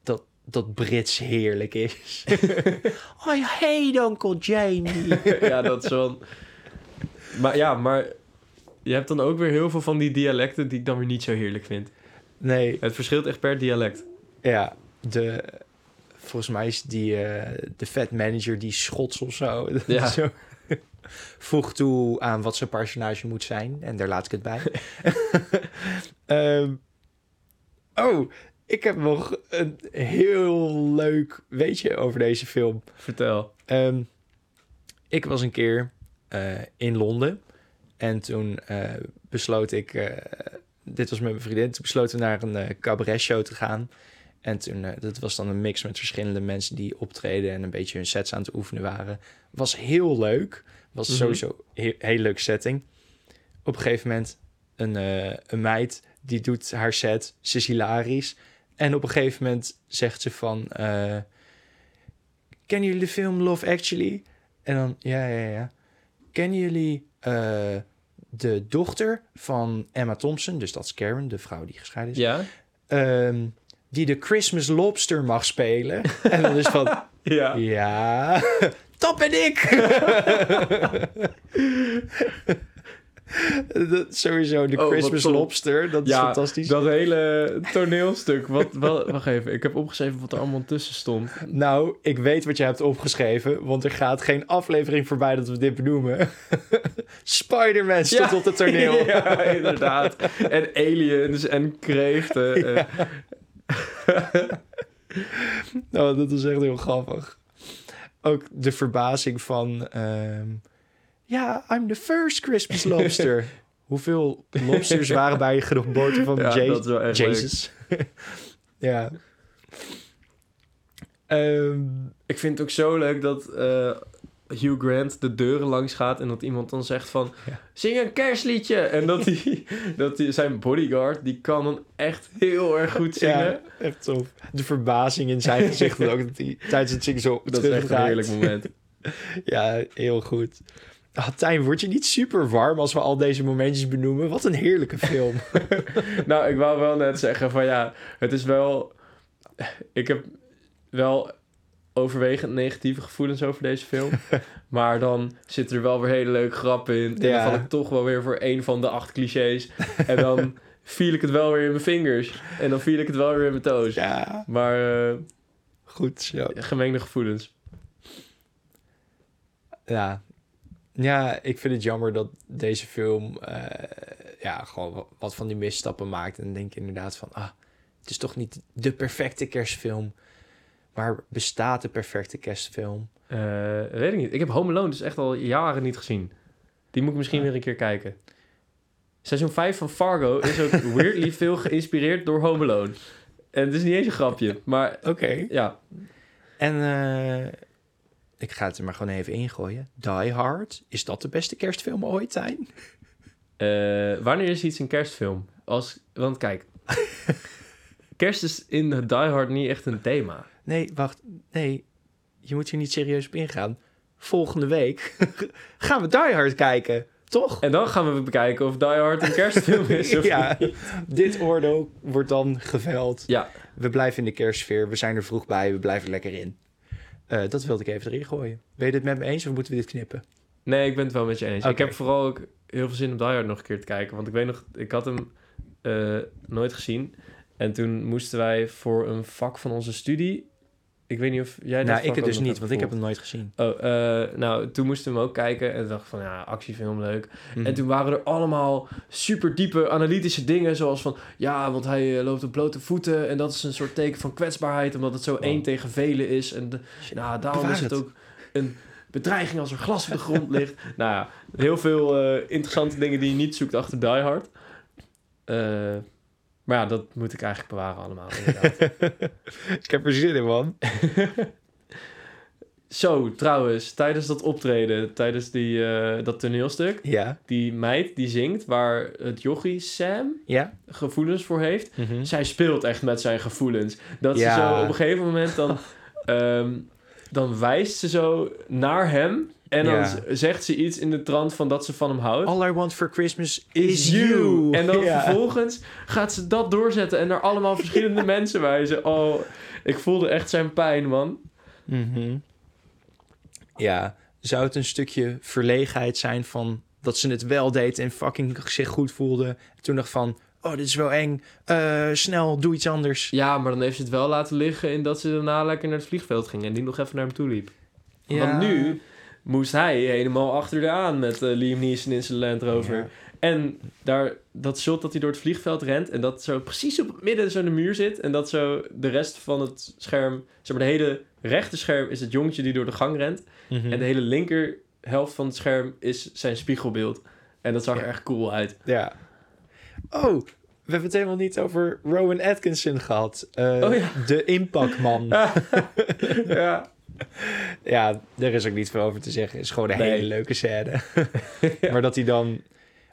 dat, dat Brits heerlijk is? I hate Uncle Jamie. ja, dat is wel... Maar ja, maar je hebt dan ook weer heel veel van die dialecten die ik dan weer niet zo heerlijk vind. Nee, Het verschilt echt per dialect. ja, de, volgens mij is die eh, de vet manager die Schots of zo. Ja. zo. Voeg toe aan wat zijn personage moet zijn. En daar laat ik het bij. Ehm, oh, ik heb nog een heel leuk weetje over deze film. Vertel. Ehm, ik was een keer eh, in Londen. En toen eh, besloot ik... eh, dit was met mijn vriendin. Toen besloten we naar een cabaret show te gaan. En toen, dat was dan een mix met verschillende mensen die optreden... en een beetje hun sets aan het oefenen waren. Was heel leuk. Was Mhm. sowieso een hele leuke setting. Op een gegeven moment een, eh, een meid die doet haar set. Ze is hilarisch. En op een gegeven moment zegt ze van... kennen jullie de film Love Actually? En dan, ja, ja, ja. Kennen jullie eh, de dochter van Emma Thompson? Dus dat is Karen, de vrouw die gescheiden is. Ja? Ehm, die de Christmas Lobster mag spelen. en dan is van, Ja. ja, dat ben ik! dat, sowieso, de Oh, wat Christmas. Lobster, dat is Ja, fantastisch. Dat hele toneelstuk. Wat, wel, wacht even, ik heb opgeschreven wat er allemaal tussen stond. Nou, ik weet wat je hebt opgeschreven, want er gaat geen aflevering voorbij dat we dit benoemen. Spider-Man stond op het toneel. ja, inderdaad. En aliens en kreeften. eh. Nou, dat was echt heel grappig. Ook de verbazing van... ehm, Ja, I'm the first Christmas lobster. Hoeveel lobsters waren bij je geboorte van Ja, Je- dat is. Jezus? ja. Ehm, Ik vind het ook zo leuk dat... eh, Hugh Grant de deuren langs gaat en dat iemand dan zegt van... Ja. Zing een kerstliedje! En dat, die, dat die, zijn bodyguard, die kan dan echt heel erg goed zingen. Ja, echt tof. De verbazing in zijn gezicht ook dat hij tijdens het zingen zo dat is echt een heerlijk moment. Ja, heel goed. Ah, Tijn, word je niet super warm als we al deze momentjes benoemen? Wat een heerlijke film. nou, ik wou wel net zeggen van ja, het is wel... Ik heb wel overwegend negatieve gevoelens over deze film. maar dan zit er wel weer hele leuke grappen in. En Ja. dan val ik toch wel weer voor één van de acht clichés. En dan viel ik het wel weer in mijn vingers. En dan viel ik het wel weer in mijn toes. ja, Maar eh, goed zo. gemengde gevoelens. Ja. ja, ik vind het jammer dat deze film eh, ja, gewoon wa- wat van die misstappen maakt. En denk inderdaad van, ah, het is toch niet de perfecte kerstfilm. Maar bestaat de perfecte kerstfilm? Eh, weet ik niet. Ik heb Home Alone dus echt al jaren niet gezien. Die moet ik misschien weer een keer kijken. Seizoen 5 van Fargo is ook weirdly veel geïnspireerd door Home Alone. En het is niet eens een grapje, maar Oké. ja. En eh, ik ga het er maar gewoon even ingooien. Die Hard, is dat de beste kerstfilm ooit, Tijn? Eh, wanneer is iets een kerstfilm? Als, want kijk, kerst is in Die Hard niet echt een thema. Nee, wacht. Nee, je moet hier niet serieus op ingaan. Volgende week gaan we Die Hard kijken, toch? En dan gaan we bekijken of Die Hard een kerstfilm is of ja, niet. dit oordeel wordt dan geveld. Ja, We blijven in de kerstsfeer. We zijn er vroeg bij. We blijven er lekker in. Eh, dat wilde ik even erin gooien. Ben je dit met me eens of moeten we dit knippen? Nee, ik ben het wel met je eens. Ik heb vooral ook heel veel zin om Die Hard nog een keer te kijken. Want ik weet nog, ik had hem eh, nooit gezien. En toen moesten wij voor een vak van onze studie... Ik weet niet of jij dat nou, ik het dus niet, want ik heb hem nooit gezien. Oh, eh, nou, toen moesten we hem ook kijken. En dacht van, ja, actiefilm, leuk. Mhm. En toen waren er allemaal super diepe analytische dingen. Zoals van, ja, want hij eh, loopt op blote voeten. En dat is een soort teken van kwetsbaarheid. Omdat het zo Wow. één tegen velen is. En de, nou, daarom Bewaar is het het. ook een bedreiging als er glas op de grond ligt. nou ja, heel veel eh, interessante dingen die je niet zoekt achter Die Hard. Eh, maar ja, dat moet ik eigenlijk bewaren allemaal, inderdaad. ik heb er zin in, man. Zo, trouwens, tijdens dat optreden, tijdens die, eh, dat toneelstuk... Ja, Die meid die zingt, waar het jochie Sam ja. gevoelens voor heeft... Mhm. zij speelt echt met zijn gevoelens. Dat Ja. ze zo op een gegeven moment dan... ehm, dan wijst ze zo naar hem... en dan Ja. zegt ze iets in de trant van dat ze van hem houdt. All I want for Christmas is you. En dan Ja. vervolgens gaat ze dat doorzetten... en naar allemaal verschillende mensen wijzen. Oh, ik voelde echt zijn pijn, man. Mhm. Ja, zou het een stukje verlegenheid zijn van dat ze het wel deed en fucking zich goed voelde. En toen dacht van, oh, dit is wel eng. Eh, snel, doe iets anders. Ja, maar dan heeft ze het wel laten liggen... in dat ze daarna lekker naar het vliegveld ging... en die nog even naar hem toe liep. Want nu moest hij helemaal achter de aan met eh, Liam Neeson in zijn Land Rover. Ja. En daar, dat shot dat hij door het vliegveld rent... en dat zo precies op het midden zo in de muur zit... en dat zo de rest van het scherm... zeg maar de hele rechter scherm is het jongetje die door de gang rent... Mhm. en de hele linker helft van het scherm is zijn spiegelbeeld. En dat zag er echt cool uit. Ja. Oh, we hebben het helemaal niet over Rowan Atkinson gehad. Eh, Oh ja. De inpakman. ja. ja, daar is ook niet veel over te zeggen. is gewoon een Nee. hele leuke scène. Maar dat hij dan...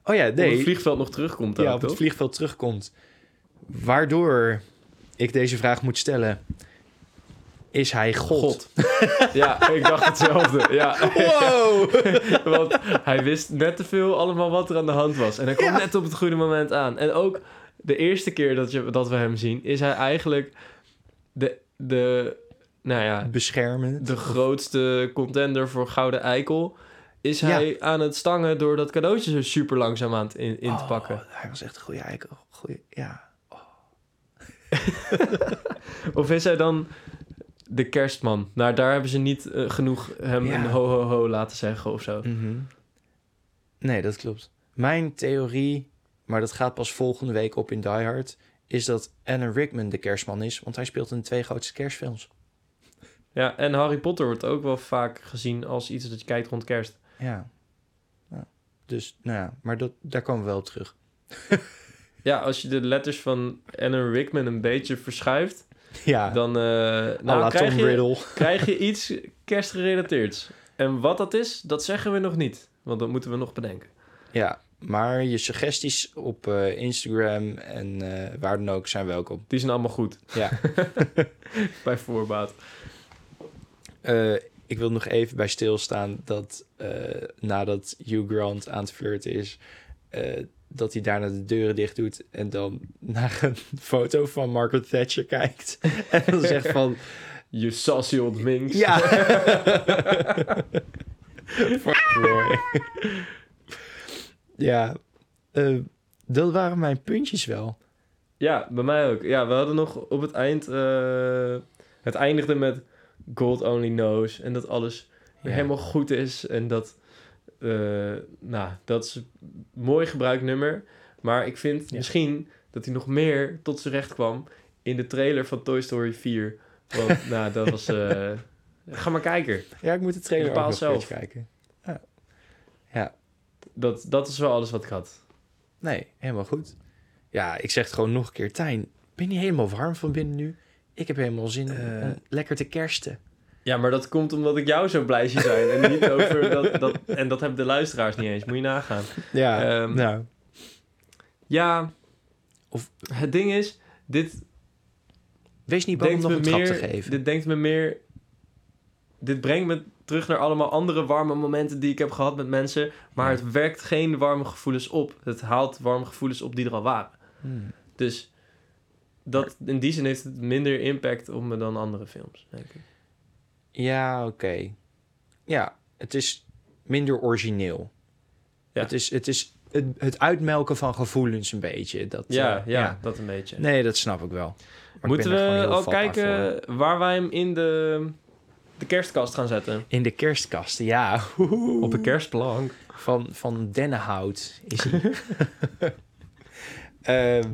Oh ja, Op nee. het vliegveld nog terugkomt ja, op het vliegveld terugkomt. Waardoor ik deze vraag moet stellen. Is hij God? God. ja, ik dacht hetzelfde. Ja. Wow! Want hij wist net te veel allemaal wat er aan de hand was. En hij kwam Ja. net op het goede moment aan. En ook de eerste keer dat, je, dat we hem zien, is hij eigenlijk de, de, nou ja, Beschermend. de grootste contender voor Gouden Eikel. Is Ja. hij aan het stangen door dat cadeautje zo super langzaam aan het in, in te Oh, pakken. hij was echt een goede eikel. Goeie, ja. Of is hij dan de kerstman? Nou, daar hebben ze niet eh, genoeg hem Ja. een ho ho ho laten zeggen of zo. Mhm. Nee, dat klopt. Mijn theorie, maar dat gaat pas volgende week op in Die Hard... is dat Alan Rickman de kerstman is... want hij speelt in de twee grootste kerstfilms. Ja, en Harry Potter wordt ook wel vaak gezien als iets dat je kijkt rond kerst. Ja. Ja. Dus, nou ja, maar dat, daar komen we wel op terug. Ja, als je de letters van Alan Rickman een beetje verschuift, Ja, dan eh, nou, krijg, je, krijg je iets kerstgerelateerds. En wat dat is, dat zeggen we nog niet. Want dat moeten we nog bedenken. Ja, maar je suggesties op eh, Instagram en eh, waar dan ook zijn welkom. Die zijn allemaal goed, Ja. bij voorbaat. Eh, ik wil nog even bij stilstaan dat eh, nadat Hugh Grant aan het flirten is, eh, dat hij daarna de deuren dicht doet en dan naar een foto van Margaret Thatcher kijkt. en dan zegt van, Je sassy old minx. ja. Ja, dat waren mijn puntjes wel. Ja, bij mij ook. Ja, we hadden nog op het eind... het eindigde met God only knows. En dat alles Ja. helemaal goed is. En dat... eh, nou, dat is een mooi gebruikt nummer. Maar ik vind Ja. misschien dat hij nog meer tot zijn recht kwam... in de trailer van Toy Story 4. Want, nou, dat was... eh, ga maar kijken. Ja, ik moet de trailer Bepaal zelf. kijken. Ja. ja, Dat, dat is wel alles wat ik had. nee, helemaal goed. Ja, ik zeg het gewoon nog een keer. Tijn, ben je helemaal warm van binnen nu? Ik heb helemaal zin om- Eh. om lekker te kersten. Ja, maar dat komt omdat ik jou zo blij zie zijn. En niet over dat, dat... En dat hebben de luisteraars niet eens. Moet je nagaan. Ja, Ehm, nou. Ja, Of- het ding is, dit Wees niet bang om nog me een meer, trap te geven. dit denkt me meer, dit brengt me terug naar allemaal andere warme momenten die ik heb gehad met mensen, maar Ja. het werkt geen warme gevoelens op. Het haalt warme gevoelens op die er al waren. Hmm. Dus dat, in die zin heeft het minder impact op me dan andere films, denk ik. Ja, oké. Ja, het is minder origineel. Ja. Het is, het, is het, het uitmelken van gevoelens een beetje. Dat, Ja, eh, ja, dat een beetje. Nee, dat snap ik wel. Maar Moeten we al vatbaar kijken voor. waar wij hem in de, de kerstkast gaan zetten? In de kerstkast, ja. Op de kerstplank. Van, van dennenhout is hij. Ehm,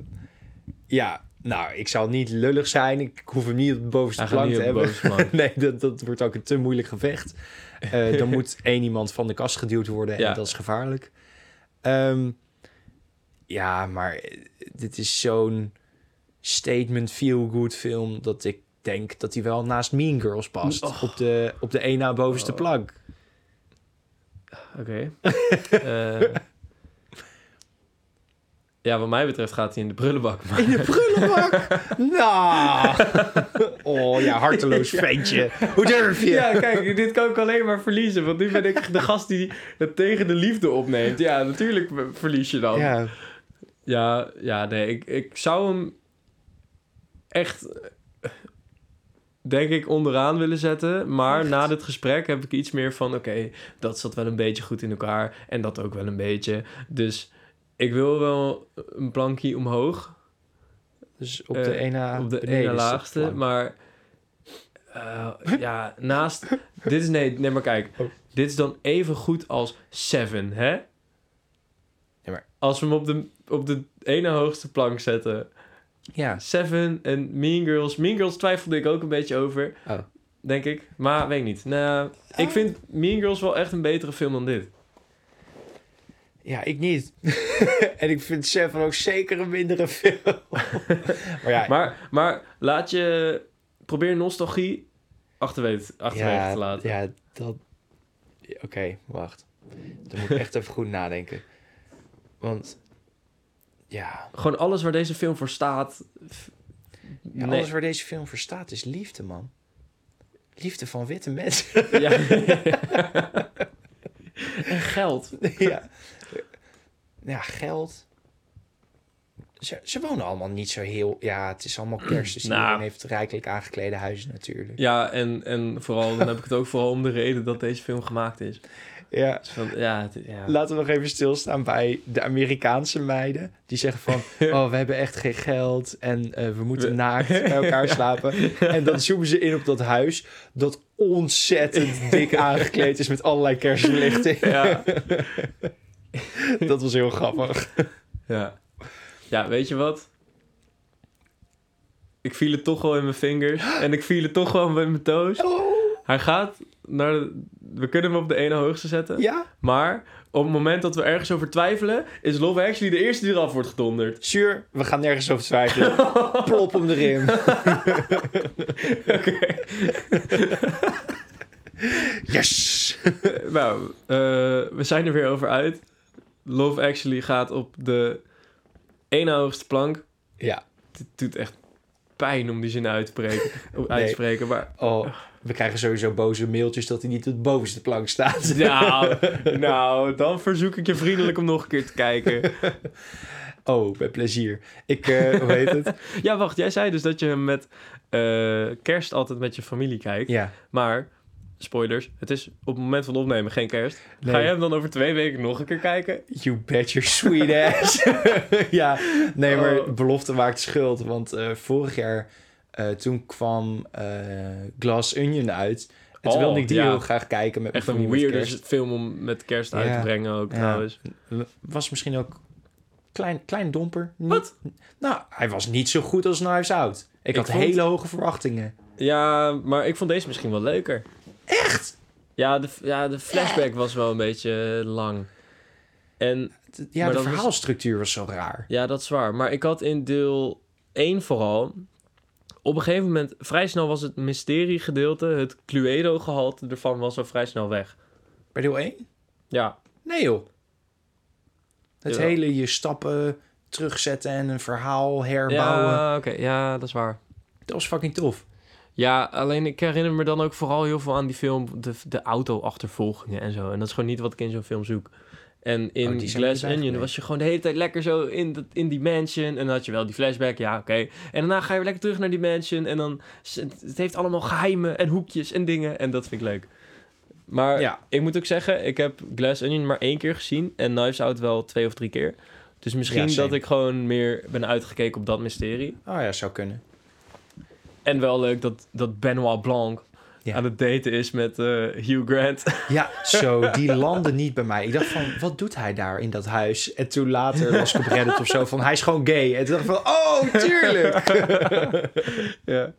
ja, nou, ik zal niet lullig zijn. Ik hoef hem niet op de bovenste plank te hebben. nee, dat, dat wordt ook een te moeilijk gevecht. Eh, dan moet één iemand van de kast geduwd worden en Ja. dat is gevaarlijk. Ehm, ja, maar eh, dit is zo'n statement feel-good film... dat ik denk dat hij wel naast Mean Girls past. Oh. Op, de, op de één na bovenste Oh. plank. Oké. Eh, ja, wat mij betreft gaat hij in de prullenbak. Maar... In de prullenbak? nou. Oh ja, harteloos ventje. Hoe durf je? Ja, kijk, dit kan ik alleen maar verliezen. Want nu ben ik de gast die het tegen de liefde opneemt. Ja, natuurlijk verlies je dan. Ja, Ja, ja, nee, ik, ik zou hem echt, denk ik, onderaan willen zetten. Maar Echt? na dit gesprek heb ik iets meer van... Oké, dat zat wel een beetje goed in elkaar. En dat ook wel een beetje. Dus ik wil wel een plankje omhoog. dus op Eh, de ene op de ene laagste. plank. Maar eh, ja, naast... dit is... Nee, nee, maar kijk. Oh. Dit is dan even goed als Seven, hè? Ja, maar- Als we hem op de, op de ene hoogste plank zetten. Ja, Seven en Mean Girls. Mean Girls twijfelde ik ook een beetje over. Oh. Denk ik. Maar weet ik niet. Nou, ik Oh. vind Mean Girls wel echt een betere film dan dit. Ja, ik niet. en ik vind Seven ook zeker een mindere film. maar ja, Maar, maar laat je... Probeer nostalgie achterwege, achterwege ja, te laten. Ja, dat... Oké, wacht. Dan moet ik echt even goed nadenken. Want... Ja, Gewoon alles waar deze film voor staat. ja nee. alles waar deze film voor staat is liefde, man. Liefde van witte mensen. Ja. en geld. ja. Ja, geld. Ze, ze wonen allemaal niet zo heel... Ja, het is allemaal kerst, dus Nou. heeft rijkelijk aangeklede huizen natuurlijk. Ja, en, en vooral, dan heb ik het ook vooral om de reden dat deze film gemaakt is. Ja. Dus van, ja, het- ja. Laten we nog even stilstaan bij de Amerikaanse meiden. Die zeggen van, oh, we hebben echt geen geld en eh, we moeten We- naakt bij elkaar slapen. En dan zoomen ze in op dat huis dat ontzettend dik aangekleed is met allerlei kerstverlichting. Ja. Dat was heel grappig. ja. Ja, weet je wat? Ik viel het toch wel in mijn vingers. En ik viel het toch wel met mijn toes. Oh, Hij gaat naar de... We kunnen hem op de ene hoogste zetten. ja, Maar op het moment dat we ergens over twijfelen... is Love Actually de eerste die eraf wordt gedonderd. zuur, we gaan nergens over twijfelen. Plop om de rim. Yes! nou, eh, we zijn er weer over uit. Love Actually gaat op de ene hoogste plank. Ja. Het doet echt pijn om die zin uit te spreken. uit te spreken maar Oh, we krijgen sowieso boze mailtjes dat hij niet op de bovenste plank staat. nou, nou, dan verzoek ik je vriendelijk om nog een keer te kijken. Oh, met plezier. Ik, hoe heet het? Ja, wacht, jij zei dus dat je hem met eh, kerst altijd met je familie kijkt. Ja. Maar, spoilers, het is op het moment van opnemen geen kerst. Nee. Ga je hem dan over twee weken nog een keer kijken? You bet your sweet ass. ja, nee, maar Oh. belofte maakt schuld. Want eh, vorig jaar, eh, toen kwam eh, Glass Onion uit. En toen Oh, wilde ik die ja. heel graag kijken met Echt een kerst. film om met kerst uit Ja. te brengen ook Ja. trouwens. Was misschien ook klein, klein domper. Niet, Wat? Nou, hij was niet zo goed als Knives Out. Ik, Ik had vond- hele hoge verwachtingen. Ja, maar ik vond deze misschien wel leuker. Echt? Ja, de, ja, de flashback was wel een beetje lang. En Ja, Maar de was- verhaalstructuur was zo raar. ja, dat is waar. Maar ik had in deel 1 vooral... Op een gegeven moment, vrij snel was het mysteriegedeelte, het Cluedo-gehalte ervan was al vrij snel weg. Bij deel 1? Ja, Nee joh. Het hele je stappen terugzetten en een verhaal herbouwen. ja oké, ja, dat is waar. Dat was fucking tof. Ja, alleen ik herinner me dan ook vooral heel veel aan die film, de, de auto-achtervolgingen en zo. En dat is gewoon niet wat ik in zo'n film zoek. En in Oh, zijn Glass Onion was je gewoon de hele tijd lekker zo in, dat, in die mansion. En dan had je wel die flashback, ja, oké. En daarna ga je weer lekker terug naar die mansion. En dan, het heeft allemaal geheimen en hoekjes en dingen. En dat vind ik leuk. Maar Ja. ik moet ook zeggen, ik heb Glass Onion maar één keer gezien. En Knives Out wel twee of drie keer. Dus misschien Ja, dat ik gewoon meer ben uitgekeken op dat mysterie. Oh ja, zou kunnen. En wel leuk dat, dat Benoit Blanc Ja. aan het daten is met eh, Hugh Grant. Ja, zo, die landde niet bij mij. Ik dacht van, wat doet hij daar in dat huis? En toen later las ik op Reddit of zo van, hij is gewoon gay. En toen dacht ik van, oh, tuurlijk. ja.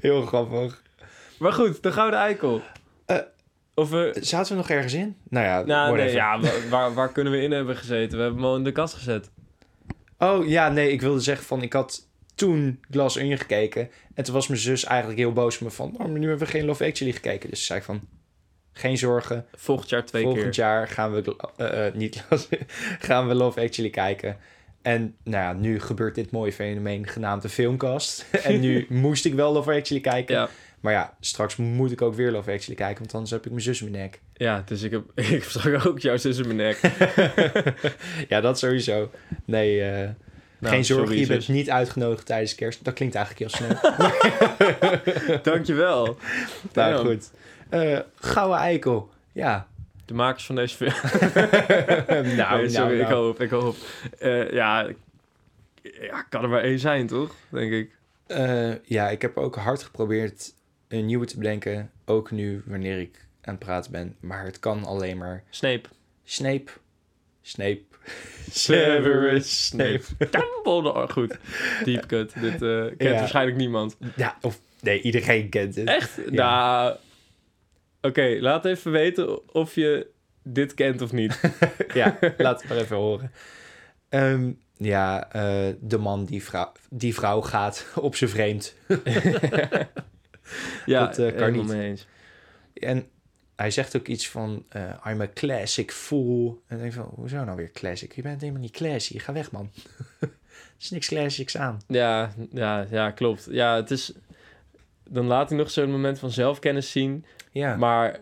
Heel grappig. Maar goed, de Gouden Eikel. Eh, of we... Zaten we nog ergens in? Nou ja, Nou, nee, ja, wa- waar, waar kunnen we in hebben gezeten? We hebben hem al in de kast gezet. Oh ja, nee, ik wilde zeggen van, ik had toen Glass Onion gekeken. En toen was mijn zus eigenlijk heel boos op me van, oh, maar nu hebben we geen Love Actually gekeken. Dus zei ik van, geen zorgen. Volgend jaar twee Volgend keer. jaar gaan we, eh, eh, niet gaan we Love Actually kijken. En nou ja, nu gebeurt dit mooie fenomeen genaamd de filmkast. en nu moest ik wel Love Actually kijken. Ja, Maar ja, straks moet ik ook weer Love Actually kijken, want anders heb ik mijn zus in mijn nek. ja, dus ik heb, ik heb straks ook jouw zus in mijn nek. ja, dat sowieso. Nee, eh, Nou, geen zorgen, sorry, je bent zus. niet uitgenodigd tijdens kerst. Dat klinkt eigenlijk heel snel. Dankjewel. nou Damn. goed. Eh Gouden Eikel. Ja. De makers van deze film. nou, Nee, sorry, nou, ik nou. hoop, ik hoop. Eh, ja, ja, kan er maar één zijn, toch? Denk ik. Eh, ja, ik heb ook hard geprobeerd een nieuwe te bedenken. Ook nu, wanneer ik aan het praten ben. Maar het kan alleen maar Snape. Snape. Snape. Severus Snape. Dumbledore. Oh, goed. Deep cut. Dit eh, kent Ja. waarschijnlijk niemand. Ja, of nee, iedereen kent het. Echt? Ja. Nou, oké. laat even weten of je dit kent of niet. ja, laat het maar even horen. Ehm, ja, eh, de man die vrouw, die vrouw gaat op zijn vreemd. ja, Dat, eh, kan helemaal niet. mee eens. En hij zegt ook iets van, eh, I'm a classic fool. En denk van, hoezo nou weer classic? Je bent helemaal niet classy, ga weg man. er is niks classics aan. Ja, ja, ja, klopt. Ja, het is... Dan laat hij nog zo'n moment van zelfkennis zien. Ja, Maar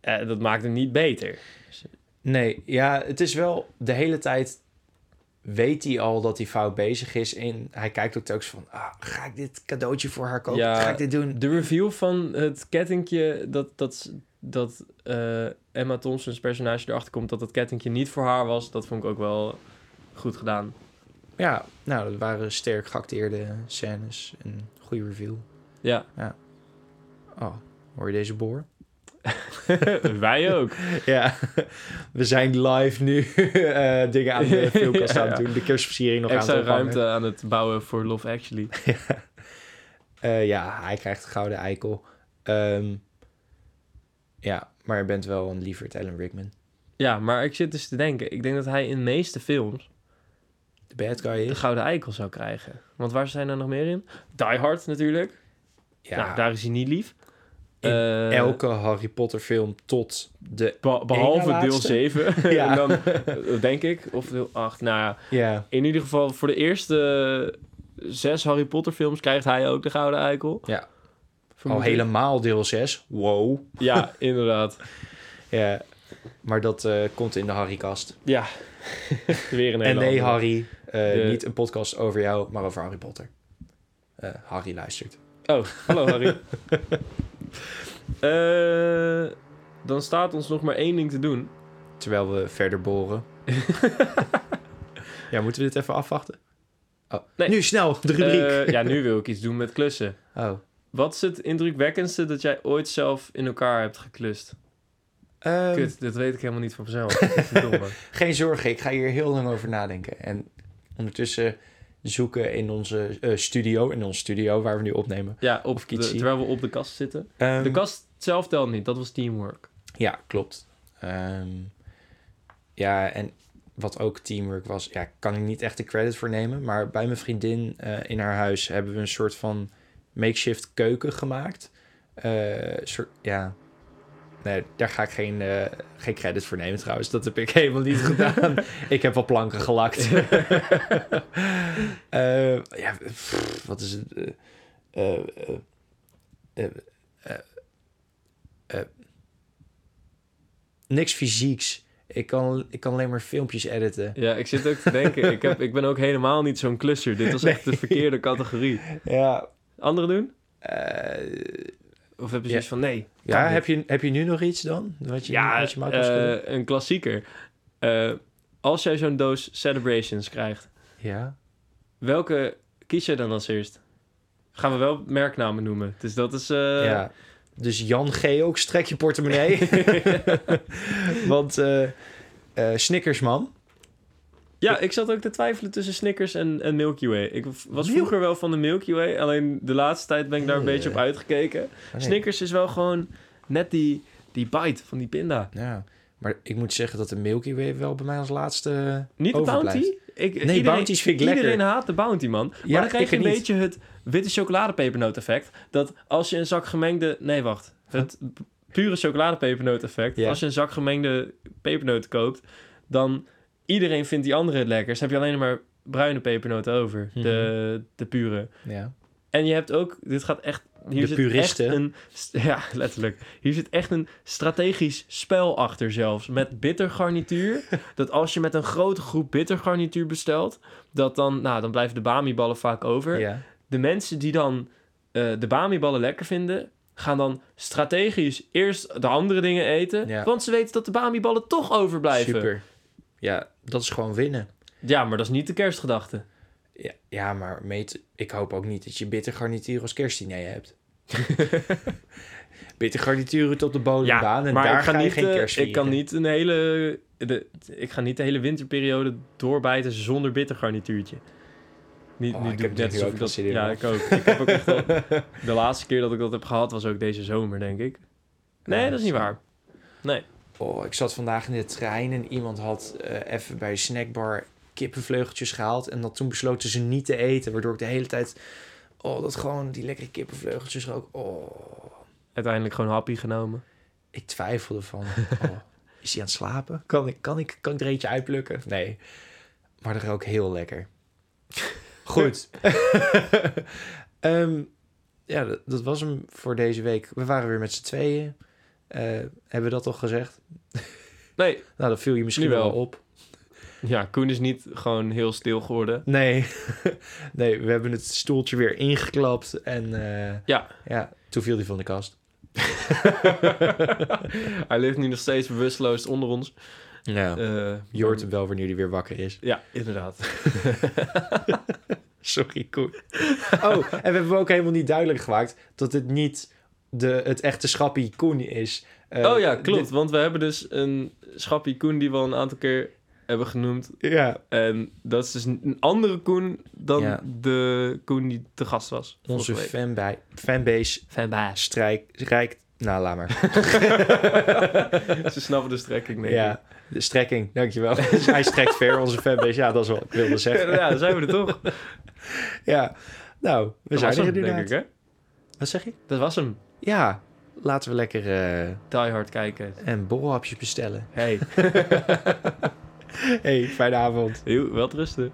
eh, dat maakt het niet beter. nee, ja, het is wel de hele tijd... Weet hij al dat hij fout bezig is? En hij kijkt ook telkens van... Ah, ga ik dit cadeautje voor haar kopen? Ja. Ga ik dit doen? De review van het kettingje dat, dat, dat eh, Emma Thompson's personage erachter komt dat het kettingje niet voor haar was, dat vond ik ook wel goed gedaan. Ja, nou, dat waren sterk geacteerde scènes. Een goede review. Ja, Oh, hoor je deze boor? wij ook. Ja, we zijn live nu eh, dingen aan de filmkast aan het Ja. doen. De kerstversiering nog Extra aan het ruimte aan het bouwen voor Love Actually. Eh, ja, hij krijgt de gouden eikel. Ehm, ja, maar je bent wel een lieverd Alan Rickman. Ja, maar ik zit dus te denken, ik denk dat hij in de meeste films De bad guy de is. Gouden Eikel zou krijgen. Want waar zijn er nog meer in? Die Hard natuurlijk. Ja, Nou, daar is hij niet lief. In Eh, elke Harry Potter film tot de... be- behalve deel laatste. 7. Ja. en dan, eh, denk ik. Of deel 8. Nou ja, in ieder geval voor de eerste zes Harry Potter films krijgt hij ook de Gouden Eikel. Ja. al helemaal deel 6. Wow. Ja, inderdaad. Ja, maar dat eh, komt in de Harrykast. Ja. Weer een hele En nee, andere. Harry, De- niet een podcast over jou, maar over Harry Potter. Harry luistert. Oh, hallo Harry. Eh, dan staat ons nog maar één ding te doen. Terwijl we verder boren. ja, moeten we dit even afwachten? Oh. Nee. Nu snel, de rubriek. Eh, ja, nu wil ik iets doen met klussen. oh. Wat is het indrukwekkendste dat jij ooit zelf in elkaar hebt geklust? Ehm, Kut, dat weet ik helemaal niet van mezelf. Geen zorgen, ik ga hier heel lang over nadenken. En ondertussen zoeken in onze eh, studio, in onze studio waar we nu opnemen. Ja, op de, terwijl we op de kast zitten. Ehm, De kast zelf telt niet, dat was teamwork. Ja, klopt. Ehm, ja, en wat ook teamwork was, ja, kan ik niet echt de credit voor nemen. Maar bij mijn vriendin eh, in haar huis hebben we een soort van makeshift keuken gemaakt. Soort, ja, nee, daar ga ik geen, eh, geen credit voor nemen trouwens. Dat heb ik helemaal niet gedaan. ik heb wel planken gelakt. Eh, ja, pff, wat is het? Eh, niks fysieks. Ik kan, ik kan alleen maar filmpjes editen. Ja, ik zit ook te denken. ik, heb, ik ben ook helemaal niet zo'n klusser. Dit was echt de verkeerde categorie. Ja. Anderen doen? Of heb je zoiets van nee? ja, heb je, heb je nu nog iets dan? Wat je, Ja, wat je eh, een klassieker. Eh, als jij zo'n doos Celebrations krijgt, ja. welke kies jij dan als eerst? Gaan we wel merknamen noemen. Dus dat is... eh, ja. Dus Jan G. ook, strek je portemonnee. Want eh eh, Snickers, man. Ja, ik zat ook te twijfelen tussen Snickers en, en Milky Way. Ik was vroeger wel van de Milky Way, alleen de laatste tijd ben ik daar een beetje op uitgekeken. Snickers is wel gewoon net die, die bite van die pinda. Ja. Maar ik moet zeggen dat de Milky Way wel bij mij als laatste Niet de overblijft. Bounty? Ik, Nee, Bounty's vind ik Iedereen lekker. haat de Bounty, man. Maar Ja, dan krijg je een beetje het witte chocoladepepernoot effect. Dat als je een zak gemengde... Nee, wacht. Het pure chocoladepepernoot effect. Ja. Als je een zak gemengde pepernoten koopt... dan iedereen vindt die andere het lekkers. Dan heb je alleen maar bruine pepernoten over. Mhm. De, de pure. Ja. En je hebt ook... Dit gaat echt... Hier De zit puristen. echt een... Ja, letterlijk. Hier zit echt een strategisch spel achter zelfs. Met bittergarnituur. dat als je met een grote groep bittergarnituur bestelt... dat dan... Nou, dan blijven de bami-ballen vaak over. ja. De mensen die dan eh, de bami-ballen lekker vinden... gaan dan strategisch eerst de andere dingen eten. Ja. Want ze weten dat de bami-ballen toch overblijven. Super. Ja, dat is gewoon winnen. Ja, maar dat is niet de kerstgedachte. Ja, ja, maar meet, ik hoop ook niet dat je bitter garnituur als kerstdiner hebt. bitter garnituren tot de bodembaan en maar daar ik ga niet, geen eh, kerst Ik kan niet een hele... De, ik ga niet de hele winterperiode doorbijten zonder bittergarnituurtje. Niet, Oh, niet ik doe heb net alsof ik dat... Ja, ik ook. Ik heb ook echt wel... De laatste keer dat ik dat heb gehad was ook deze zomer, denk ik. Nee, Ja, dat is niet waar. Nee. Oh, ik zat vandaag in de trein en iemand had eh, even bij de snackbar kippenvleugeltjes gehaald. En dat toen besloten ze niet te eten. Waardoor ik de hele tijd... Oh, dat gewoon die lekkere kippenvleugeltjes rook. Oh, Uiteindelijk gewoon happy genomen. ik twijfelde van... Oh, is hij aan het slapen? Kan ik, kan, ik, kan ik er eentje uitplukken? Nee. Maar dat rook heel lekker. Goed. Ehm, ja, dat, dat was hem voor deze week. We waren weer met z'n tweeën. Eh, hebben we dat al gezegd? Nee. Nou, dat viel je misschien wel. wel op. Ja, Koen is niet gewoon heel stil geworden. Nee. nee, we hebben het stoeltje weer ingeklapt. En eh, Ja. ja, toen viel hij van de kast. Hij ligt nu nog steeds bewusteloos onder ons. Ja. Je hoort hem wel wanneer hij weer wakker is. Ja, inderdaad. Sorry, Koen. Oh, en we hebben ook helemaal niet duidelijk gemaakt... dat het niet de, het echte schappie Koen is. Eh, oh ja, klopt. dit- Want we hebben dus een schappie Koen die we al een aantal keer hebben genoemd. ja, En dat is dus een andere Koen dan Ja. de Koen die te gast was. onze fanbij, fanbase fanbaas. strijk, rijkt... Nou, laat maar. Ze snappen de strekking, denk ja, de strekking, dankjewel. Hij strekt ver, onze fanbase. Ja, dat is wat ik wilde zeggen. Ja, dan zijn we er toch. Ja, nou, we Dat zijn er hem, inderdaad. denk ik, hè? Wat zeg je? Dat was hem. Ja, laten we lekker eh, Die Hard kijken. een borrelhapjes bestellen. Hey, hey, fijne avond. heel, wel rusten.